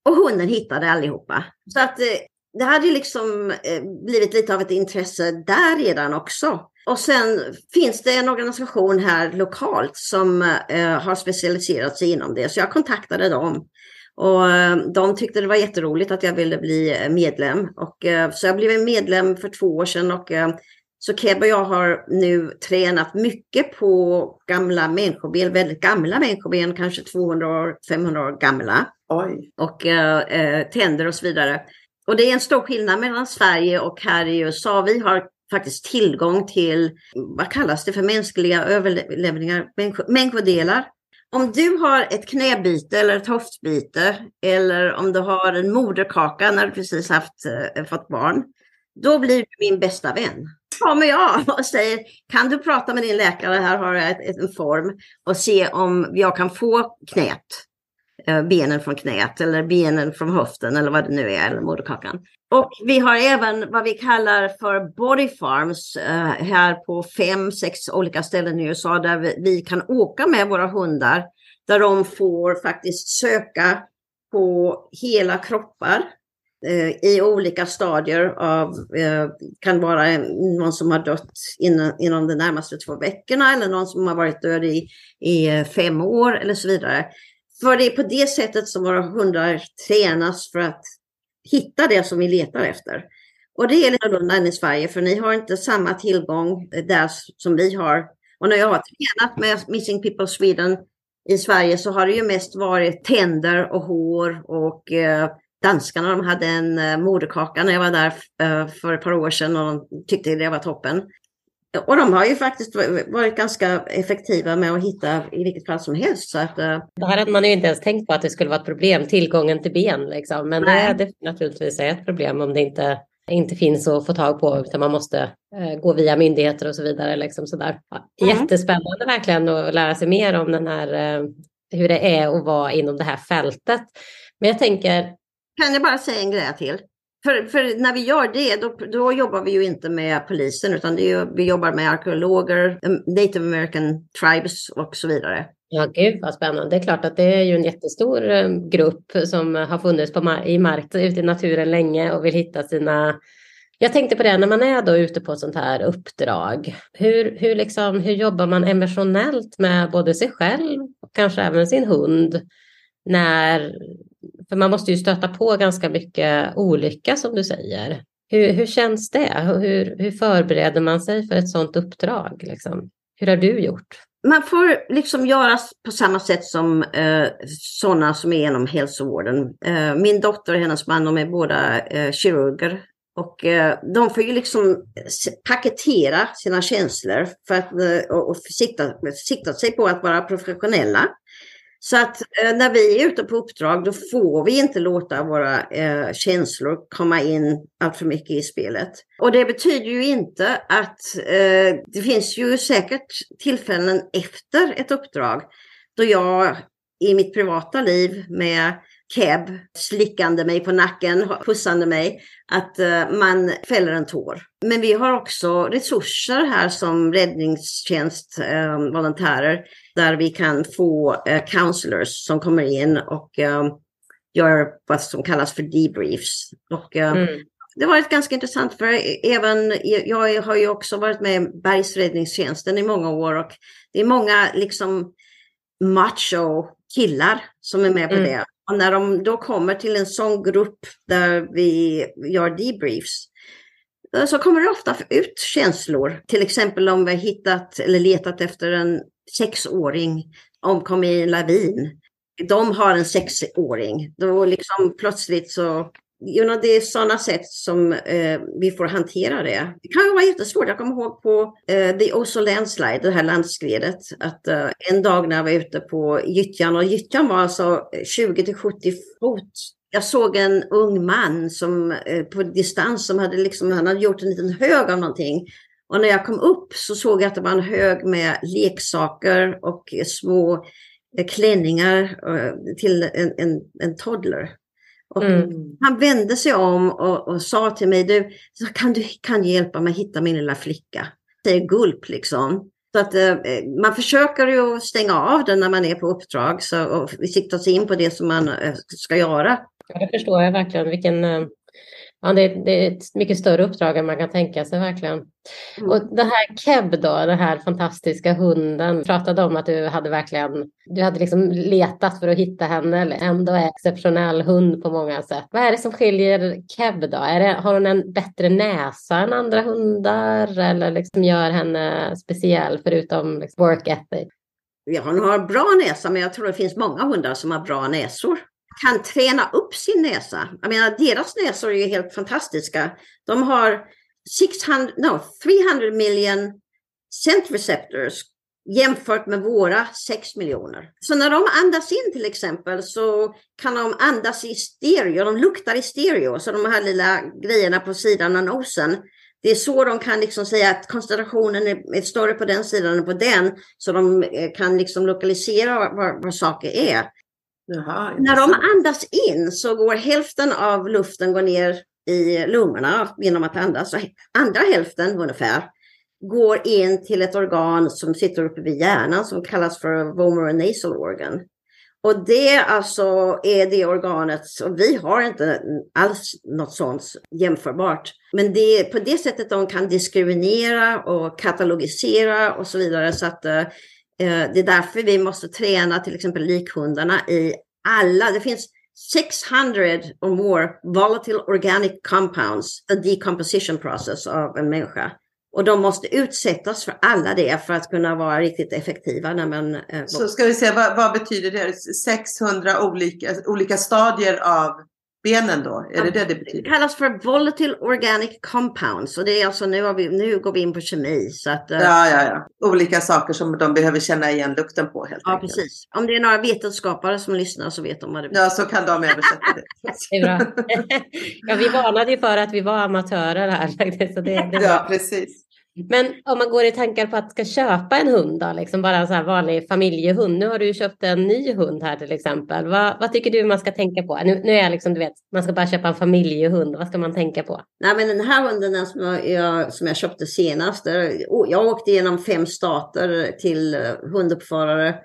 Och hunden hittade allihopa. Så att eh, det hade liksom eh, blivit lite av ett intresse där redan också. Och sen finns det en organisation här lokalt som eh, har specialiserat sig inom det, så jag kontaktade dem. Och eh, de tyckte det var jätteroligt att jag ville bli eh, medlem. Och, eh, så jag blev medlem för två år sedan och så Keb och jag har nu tränat mycket på gamla människoben, väldigt gamla människoben, kanske 200 år, 500 år gamla.
Oj.
Och eh, tänder och så vidare. Och det är en stor skillnad mellan Sverige och här i USA. Vi har faktiskt tillgång till, vad kallas det för, mänskliga överlevningar, människodelar. Om du har ett knäbyte eller ett höftbyte eller om du har en moderkaka när du precis haft, äh, fått barn, då blir du min bästa vän. Kommer jag och säger, kan du prata med din läkare, här har jag ett, ett, en form, och se om jag kan få knät, äh, benen från knät eller benen från höften eller vad det nu är, eller moderkakan. Och vi har även vad vi kallar för body farms eh, här på fem, sex olika ställen i USA där vi, vi, kan åka med våra hundar. Där de får faktiskt söka på hela kroppar eh, i olika stadier av, eh, kan vara någon som har dött inom, inom de närmaste två veckorna eller någon som har varit död i, i fem år eller så vidare. För det är på det sättet som våra hundar tränas för att hitta det som vi letar efter. Och det är lite annorlunda än i Sverige, för ni har inte samma tillgång där som vi har. Och när jag har tränat med Missing People Sweden i Sverige så har det ju mest varit tänder och hår och eh, danskarna de hade en eh, moderkaka när jag var där eh, för ett par år sedan och de tyckte det var toppen. Och de har ju faktiskt varit ganska effektiva med att hitta i vilket fall som helst. Så att, uh...
Det här hade man ju inte ens tänkt på att det skulle vara ett problem, tillgången till ben. Liksom. Men Nej. det, det naturligtvis är ett problem om det inte, inte finns att få tag på utan man måste uh, gå via myndigheter och så vidare. Liksom, sådär. Mm. Jättespännande verkligen att lära sig mer om den här, uh, hur det är att vara inom det här fältet. Men jag tänker...
Kan jag bara säga en grej till? För, för, när vi gör det, då, då, jobbar vi ju inte med polisen, utan det är, vi jobbar med arkeologer, native american tribes och så vidare.
Ja, gud vad spännande. Det är klart att det är ju en jättestor grupp som har funnits på, i mark ute i naturen länge och vill hitta sina... Jag tänkte på det när man är då ute på ett sånt här uppdrag. Hur, hur, liksom, hur jobbar man emotionellt med både sig själv och kanske även sin hund när för man måste ju stöta på ganska mycket olycka som du säger. Hur, hur känns det? Hur, hur förbereder man sig för ett sådant uppdrag? Liksom? Hur har du gjort?
Man får liksom göra på samma sätt som eh, sådana som är inom hälsovården. Eh, min dotter och hennes man, de är båda eh, kirurger. Och eh, de får ju liksom paketera sina känslor för att, eh, och, och sikta, sikta sig på att vara professionella. Så att eh, när vi är ute på uppdrag då får vi inte låta våra eh, känslor komma in allt för mycket i spelet. Och det betyder ju inte att eh, det finns ju säkert tillfällen efter ett uppdrag då jag i mitt privata liv med Keb slickande mig på nacken, pussande mig, att uh, man fäller en tår. Men vi har också resurser här som räddningstjänst, uh, volontärer, där vi kan få uh, counselors som kommer in och uh, gör vad som kallas för debriefs. Och, uh, mm. Det har varit ganska intressant för även jag har ju också varit med i bergsräddningstjänsten i många år och det är många liksom macho killar som är med på mm. det. Och när de då kommer till en sån grupp där vi gör debriefs eh, så kommer det ofta ut känslor. Till exempel om vi har hittat eller letat efter en sexåring omkom i en lavin. De har en sexåring. Då liksom plötsligt så you know, det är sådana sätt som eh, vi får hantera det. Det kan ju vara jättesvårt. Jag kommer ihåg på eh, The Oslo Landslide, det här landskredet, att eh, en dag när jag var ute på gyttjan och gyttjan var alltså eh, 20 till 70 fot. Jag såg en ung man som eh, på distans som hade liksom, han hade gjort en liten hög av någonting. Och när jag kom upp så såg jag att det var en hög med leksaker och små eh, klänningar eh, till en, en, en toddler. Mm. Han vände sig om och, och, sa till mig, du, kan du kan hjälpa mig hitta min lilla flicka? Säger gulp liksom. Så att eh, man försöker ju stänga av den när man är på uppdrag så, och sikta sig in på det som man eh, ska göra.
Ja, det förstår jag verkligen. Vilken, eh, Ja, det, det, är ett mycket större uppdrag än man kan tänka sig verkligen. Mm. Och det här Keb då, den här fantastiska hunden, pratade om att du hade verkligen, du hade liksom letat för att hitta henne, eller ändå är exceptionell hund på många sätt. Vad är det som skiljer Keb då? Är det, har hon en bättre näsa än andra hundar eller liksom gör henne speciell förutom liksom work ethic?
Ja, hon har bra näsa, men jag tror det finns många hundar som har bra näsor kan träna upp sin näsa. Jag menar, deras näsor är ju helt fantastiska. De har 600, no, 300 million scent receptors jämfört med våra 6 miljoner. Så när de andas in till exempel så kan de andas i stereo, de luktar i stereo, så de här lilla grejerna på sidan av nosen. Det är så de kan liksom säga att koncentrationen är, större på den sidan än på den, så de eh, kan liksom lokalisera vad, vad saker är. Jaha, När de andas in så går hälften av luften går ner i lungorna genom att andas. Andra hälften ungefär går in till ett organ som sitter uppe vid hjärnan som kallas för vomer nasal organ. Och det alltså är det organet, och vi har inte alls något sånt jämförbart. Men det är på det sättet de kan diskriminera och katalogisera och så vidare. Så att uh, Eh, det är därför vi måste träna till exempel likhundarna i alla, det finns 600 or more volatile organic compounds, a decomposition process av en människa. Och de måste utsättas för alla det för att kunna vara riktigt effektiva. När man, eh,
Så ska vi se, vad, vad, betyder det? 600 olika, olika stadier av benen då? Är det det det betyder?
Det kallas för volatile organic compounds. Och det är alltså, nu, vi, nu går vi in på kemi. Så att,
uh... ja, ja, ja. Olika saker som de behöver känna igen lukten på helt
Ja, enkelt. precis. Om det är några vetenskapare som lyssnar så vet de vad det
betyder. Ja, så kan de översätta det.
det är bra. ja, vi varnade ju för att vi var amatörer här. Så det, det
ja, precis.
Men om man går i tankar på att ska köpa en hund då, liksom bara en så här vanlig familjehund. Nu har du köpt en ny hund här till exempel. Vad, vad tycker du man ska tänka på? Nu, nu är jag liksom, du vet, man ska bara köpa en familjehund. Vad ska man tänka på?
Nej, men den här hunden som jag, som jag köpte senast. Oh, jag åkte genom fem stater till eh, hunduppförare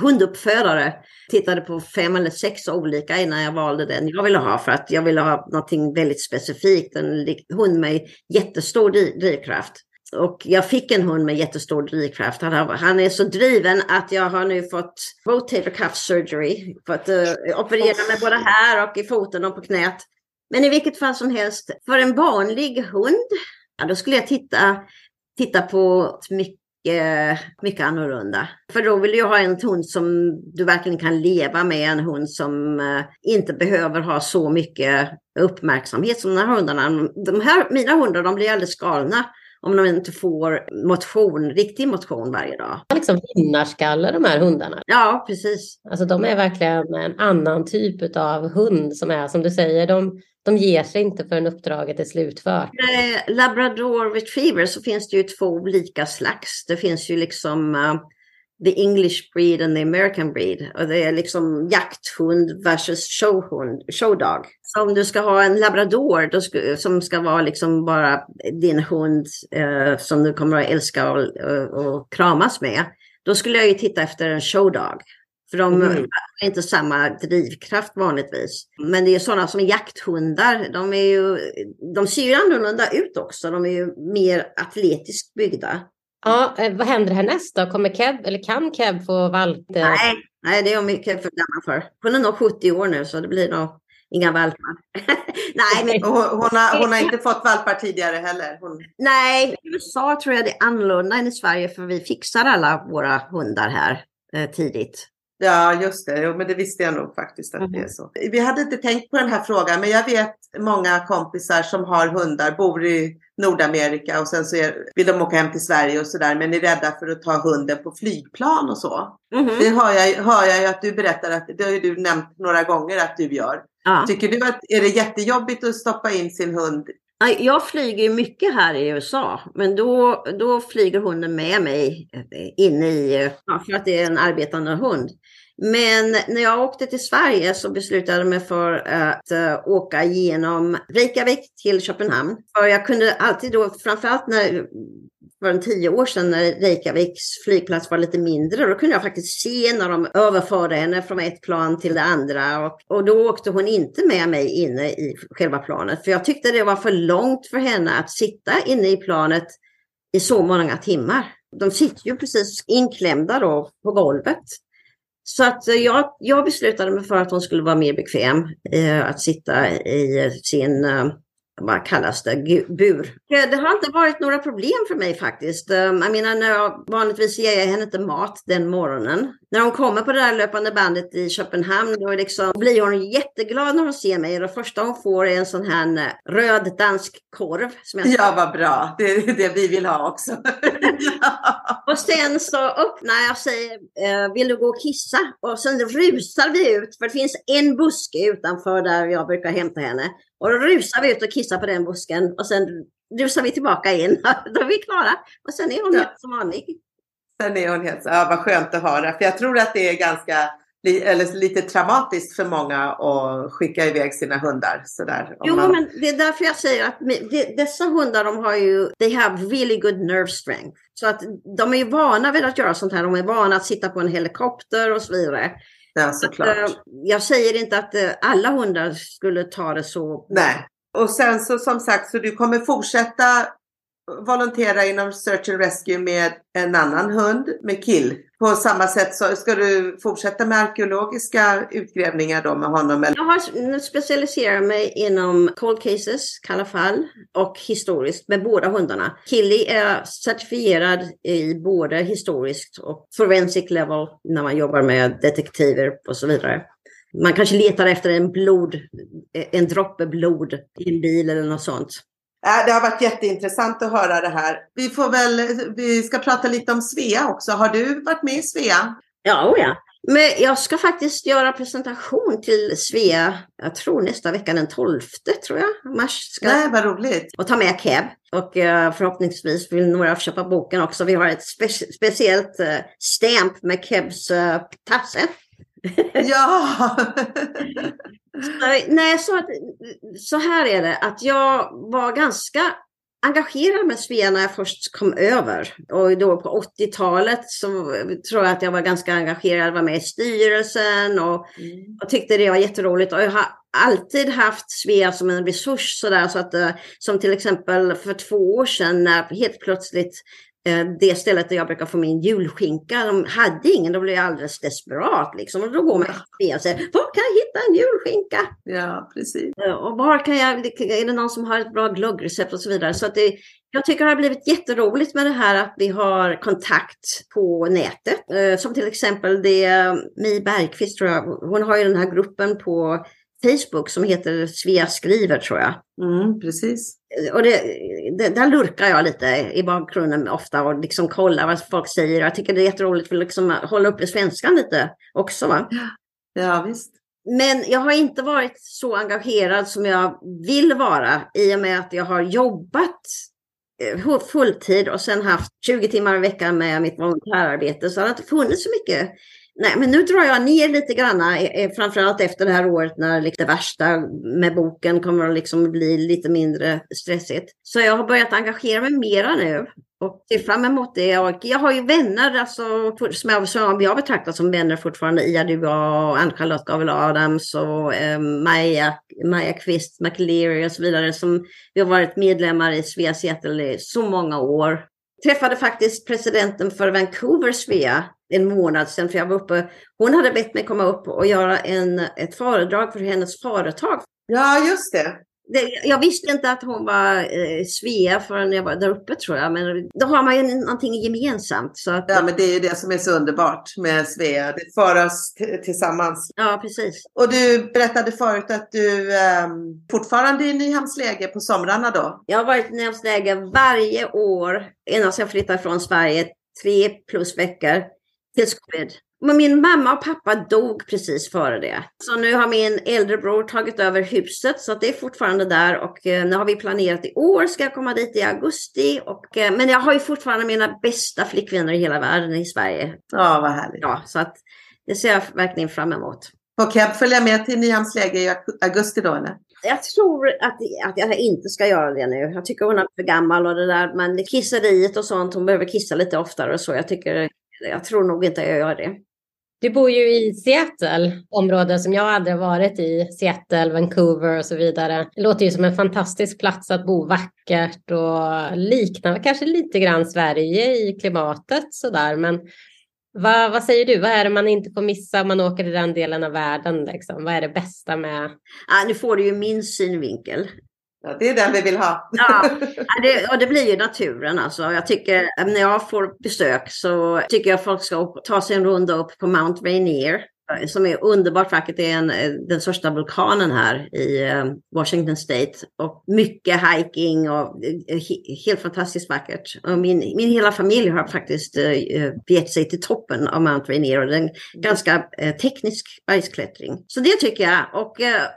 hunduppförare. Tittade på fem eller sex olika innan jag valde den jag ville ha för att jag ville ha någonting väldigt specifikt. En hund med jättestor drivkraft. Och jag fick en hund med jättestor drivkraft. Han, han är så driven att jag har nu fått rotator cuff surgery. Fått uh, operera mig både här och i foten och på knät. Men i vilket fall som helst, för en vanlig hund, ja, då skulle jag titta, titta på mycket mycket annorlunda. För då vill jag ha en hund som du verkligen kan leva med, en hund som uh, inte behöver ha så mycket uppmärksamhet som de här hundarna. De här, mina hundar de blir alldeles galna om de inte får motion, riktig motion varje dag.
Liksom vinnarskalle de här hundarna.
Ja, precis.
Alltså de är verkligen en annan typ av hund som är som du säger, de, de ger sig inte förrän uppdraget är slutfört.
Eh, Labrador retriever så finns det ju två olika slags. Det finns ju liksom uh, the English breed and the American breed. Och det är liksom jakthund versus showhund, showdog. Så om du ska ha en labrador då ska, som ska vara liksom bara din hund eh, som du kommer att älska och, och, och, kramas med. Då skulle jag ju titta efter en showdog. För de mm. har inte samma drivkraft vanligtvis. Men det är sådana som jakthundar. De, är ju, de ser ju annorlunda ut också. De är ju mer atletiskt byggda.
Ja, eh, vad händer härnäst då? Kommer Kev, eller kan Kev få valp?
Nej, nej, det är Kev för gammal för. Hon är nog 70 år nu så det blir nog inga valpar.
nej, men... hon, hon, har, hon har inte fått valpar tidigare heller? Hon...
Nej, i USA tror jag det är annorlunda än i Sverige för vi fixar alla våra hundar här eh, tidigt.
Ja, just det. Jo, men det visste jag nog faktiskt att mm. det är så. Vi hade inte tänkt på den här frågan, men jag vet många kompisar som har hundar, bor i Nordamerika och sen så är, vill de åka hem till Sverige och sådär, men är rädda för att ta hunden på flygplan och så. Mm. Det hör jag, hör jag ju att du berättar att, det har du nämnt några gånger att du gör. Ja. Tycker du att, är det jättejobbigt att stoppa in sin hund
jag flyger mycket här i USA, men då, då flyger hunden med mig in i, för att det är en arbetande hund. Men när jag åkte till Sverige så beslutade jag mig för att uh, åka genom Reykjavik till Köpenhamn. För jag kunde alltid då, framförallt när var en tio år sedan när Reykjaviks flygplats var lite mindre. Då kunde jag faktiskt se när de överförde henne från ett plan till det andra. Och, och då åkte hon inte med mig inne i själva planet. För jag tyckte det var för långt för henne att sitta inne i planet i så många timmar. De sitter ju precis inklämda då på golvet. Så att eh, jag, jag beslutade mig för att hon skulle vara mer bekväm eh, att sitta i eh, sin eh, vad kallas det, bur. Eh, det har inte varit några problem för mig faktiskt. Jag menar, när jag, vanligtvis ger jag henne inte mat den morgonen. När hon kommer på det där löpande bandet i Köpenhamn då liksom, blir hon jätteglad när hon ser mig. Det första hon får är en sån här eh, röd dansk korv. Som jag...
Ja, vad bra. Det är det vi vill ha också.
och sen så öppnar jag och säger, eh, vill du gå och kissa? Och sen rusar vi ut, för det finns en buske utanför där jag brukar hämta henne. Och då rusar vi ut och kissar på den busken och sen rusar vi tillbaka in. då är vi klara. Och sen är hon ja. helt som vanlig.
Sen är hon helt så, ja vad skönt att höra. För jag tror att det är ganska eller lite traumatiskt för många att skicka iväg sina hundar. Sådär,
jo, man... men det är därför jag säger att dessa hundar de har ju, they have really good nerve strength. Så att de är ju vana vid att göra sånt här. De är vana att sitta på en helikopter och så vidare.
Ja, såklart. Att,
eh, jag säger inte att eh, alla hundar skulle ta det så.
Nej, och sen så som sagt så du kommer fortsätta volontera inom Search and Rescue med en annan hund, med Kill. På samma sätt så ska du fortsätta med arkeologiska utgrävningar då med honom? Eller?
Jag har specialiserat mig inom cold cases, kalla fall och historiskt med båda hundarna. Killy är certifierad i både historiskt och forensic level när man jobbar med detektiver och så vidare. Man kanske letar efter en blod, en droppe blod i en bil eller något sånt.
Äh, det har varit jätteintressant att höra det här. Vi får väl, vi ska prata lite om Svea också. Har du varit med i Svea?
Ja, oh ja. Men jag ska faktiskt göra presentation till Svea, jag tror nästa vecka den 12 tror jag, mars. Ska
Nej, vad roligt.
Och ta med Keb. Och uh, förhoppningsvis vill några köpa boken också. Vi har ett spe speciellt uh, stamp med Kebs uh, tasse.
ja!
Nej, så, att, så här är det att jag var ganska engagerad med Svea när jag först kom över. Och då på 80-talet så tror jag att jag var ganska engagerad, var med i styrelsen och, mm. och tyckte det var jätteroligt. Och jag har alltid haft Svea som en resurs sådär så att eh, som till exempel för två år sedan när helt plötsligt Eh, det stället där jag brukar få min julskinka. De hade ingen, då blev jag alldeles desperat. Liksom. Och då går man till och säger, var kan jag hitta en julskinka?
Ja, precis.
Eh, och var kan jag, är det någon som har ett bra glöggrecept och så vidare. Så att det, jag tycker det har blivit jätteroligt med det här att vi har kontakt på nätet. Eh, som till exempel det Mi Bergqvist, tror jag, hon har ju den här gruppen på Facebook som heter Svea skriver tror jag.
Mm, precis.
Och det, det, där lurkar jag lite i bakgrunden ofta och liksom kollar vad folk säger. Jag tycker det är jätteroligt för att liksom hålla uppe svenskan lite också. Va?
Ja, visst.
Men jag har inte varit så engagerad som jag vill vara i och med att jag har jobbat eh, fulltid och sen haft 20 timmar i veckan med mitt volontärarbete. Så det har inte funnits så mycket Nej, men nu drar jag ner lite grann, eh, eh, framförallt efter det här året när liksom det värsta med boken kommer att liksom bli lite mindre stressigt. Så jag har börjat engagera mig mera nu och ser fram emot det. Och jag har ju vänner alltså, som, jag, som jag betraktar som vänner fortfarande. Ia Dua och Ann-Charlotte Gavel Adams och eh, Maja, Maja Kvist McLeary och så vidare som vi har varit medlemmar i Svea Seattle i så många år träffade faktiskt presidenten för Vancouver Svea en månad sedan, för jag var uppe. Hon hade bett mig komma upp och göra en, ett föredrag för hennes företag.
Ja, just det
det, jag visste inte att hon var eh, Svea förrän jag var där uppe tror jag. Men då har man ju någonting gemensamt. Så att,
ja, men det är ju det som är så underbart med Svea. Det för oss tillsammans.
Ja, precis.
Och du berättade förut att du eh, fortfarande är i Nyhamnsläge på somrarna då?
Jag har varit i Nyhamnsläge varje år innan jag flyttade från Sverige. Tre plus veckor tills covid. Men min mamma och pappa dog precis före det. Så nu har min äldre bror tagit över huset så det är fortfarande där och eh, nu har vi planerat i år ska jag komma dit i augusti. Och, eh, men jag har ju fortfarande mina bästa flickvänner i hela världen i Sverige.
Ja, vad härligt.
Ja, så att det ser jag verkligen fram emot.
Får Keb följa med till Nyhamnsläge i augusti då eller?
Jag tror att, att jag inte ska göra det nu. Jag tycker hon är för gammal och det där, men kisseriet och sånt, hon behöver kissa lite oftare och så. Jag tycker, jag tror nog inte jag gör det.
Du bor ju i Seattle, områden som jag aldrig varit i. Seattle, Vancouver och så vidare. Det låter ju som en fantastisk plats att bo vackert och liknar kanske lite grann Sverige i klimatet sådär. Men vad, vad säger du? Vad är det man inte får missa om man åker till den delen av världen? Liksom? Vad är det bästa med?
Ja, nu får du ju min synvinkel.
Ja, det är den vi vill ha.
ja, det, och det blir ju naturen alltså. Jag tycker eh, när jag får besök så tycker jag folk ska ta sig en runda upp på Mount Rainier Eh, som är underbart vackert. Det är en, eh, den största vulkanen här i eh, Washington State. Och mycket hiking och helt fantastiskt vackert. Och min, min hela familj har faktiskt begett sig till toppen av Mount Rainier och det är en ganska teknisk bergsklättring. Så det tycker jag. Och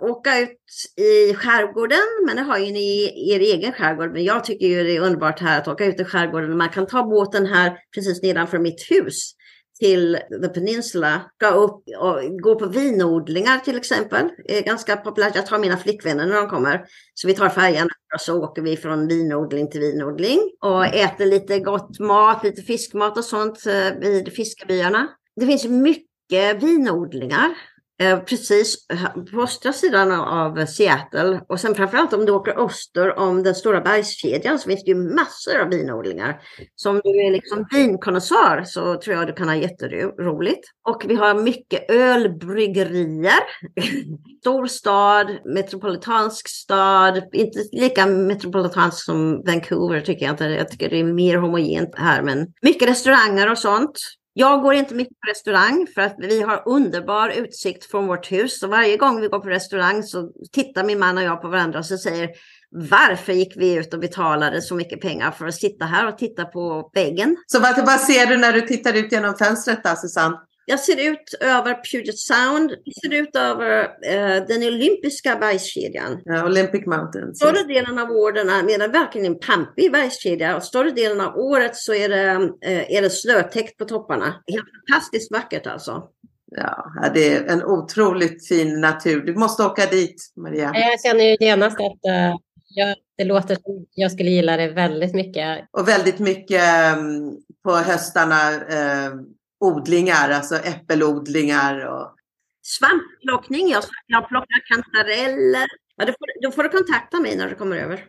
åka ut i skärgården, men det har ju ni er egen skärgård. Men jag tycker ju det är underbart här att åka ut i skärgården. Man kan ta båten här precis nedanför mitt hus till The Peninsula, gå upp och gå på vinodlingar till exempel. Det är ganska populärt. Jag tar mina flickvänner när de kommer. Så vi tar färjan och så åker vi från vinodling till vinodling och äter lite gott mat, lite fiskmat och sånt eh, vid fiskebyarna. Det finns mycket vinodlingar Eh, precis eh, på östra sidan av Seattle och sen framförallt om du åker öster om den stora bergskedjan så finns det ju massor av vinodlingar. Så om du är liksom vinkonnässör så tror jag du kan ha jätteroligt. Och vi har mycket ölbryggerier. Stor stad, metropolitansk stad, inte lika metropolitansk som Vancouver tycker jag inte. Jag tycker det är mer homogent här men mycket restauranger och sånt. Jag går inte mycket på restaurang för att vi har underbar utsikt från vårt hus. Så varje gång vi går på restaurang så tittar min man och jag på varandra och så säger varför gick vi ut och betalade så mycket pengar för att sitta här och titta på väggen?
Så vad, vad ser du när du tittar ut genom fönstret då, Susanne?
Jag ser ut över Puget Sound. Jag ser ut över eh, den olympiska bergskedjan.
Ja, Olympic Mountains.
Större delen av året är det verkligen en pampig bergskedja och större delen av året så är det, eh, är det snötäckt på topparna. Helt fantastiskt vackert alltså.
Ja, det är en otroligt fin natur. Du måste åka dit, Maria.
Jag känner ju genast att uh, jag, det låter som jag skulle gilla det väldigt mycket.
Och väldigt mycket um, på höstarna uh, odlingar, alltså äppelodlingar. Och...
Svampplockning, jag, jag plockar kantareller. Ja, då, får, då får du kontakta mig när du kommer över.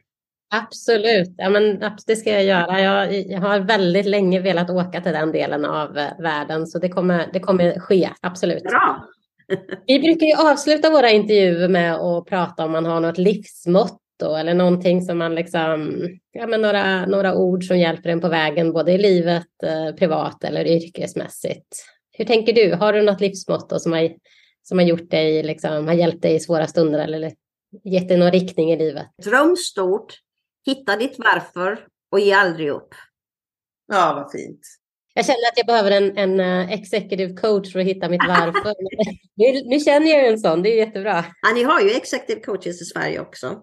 Absolut, ja, men det ska jag göra. Jag, jag, har väldigt länge velat åka till den delen av eh, världen, så det kommer, det kommer ske, absolut.
Bra.
Vi brukar ju avsluta våra intervjuer med att prata om man har något livsmått eller någonting som man liksom, ja men några, några ord som hjälper en på vägen både i livet, eh, privat eller yrkesmässigt. Hur tänker du? Har du något livsmotto som har, som har gjort dig, liksom, har hjälpt dig i svåra stunder eller gett dig någon riktning i livet?
Dröm stort, hitta ditt varför och ge aldrig upp.
Ja, vad fint.
Jag känner att jag behöver en, en uh, executive coach för att hitta mitt varför. nu, nu känner jag en sån, det är jättebra.
Ja, ni har ju executive coaches i Sverige också.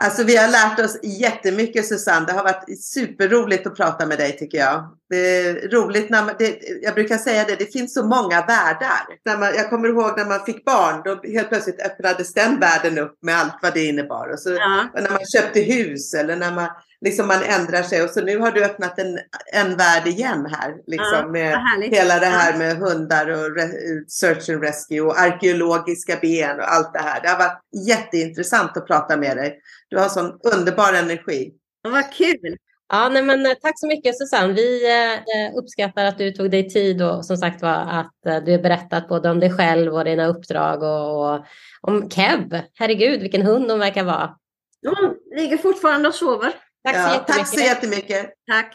Alltså vi har lärt oss jättemycket Susanne. Det har varit superroligt att prata med dig tycker jag. Det är roligt när man, det, jag brukar säga det, det finns så många världar. När man, jag kommer ihåg när man fick barn, då helt plötsligt öppnades den världen upp med allt vad det innebar. Och så,
ja.
och när man köpte hus eller när man liksom man ändrar sig och så nu har du öppnat en, en värld igen här. Liksom,
ja,
med hela det här med hundar och re, search and rescue och arkeologiska ben och allt det här. Det har varit jätteintressant att prata med dig. Du har sån underbar energi.
Vad kul!
Ja, nej, men eh, tack så mycket Susanne. Vi eh, uppskattar att du tog dig tid och som sagt var att eh, du har berättat både om dig själv och dina uppdrag och, och om Kev. Herregud, vilken hund hon verkar vara.
Hon ligger fortfarande och sover.
Tack,
ja,
så jättemycket.
tack så jättemycket.
Tack.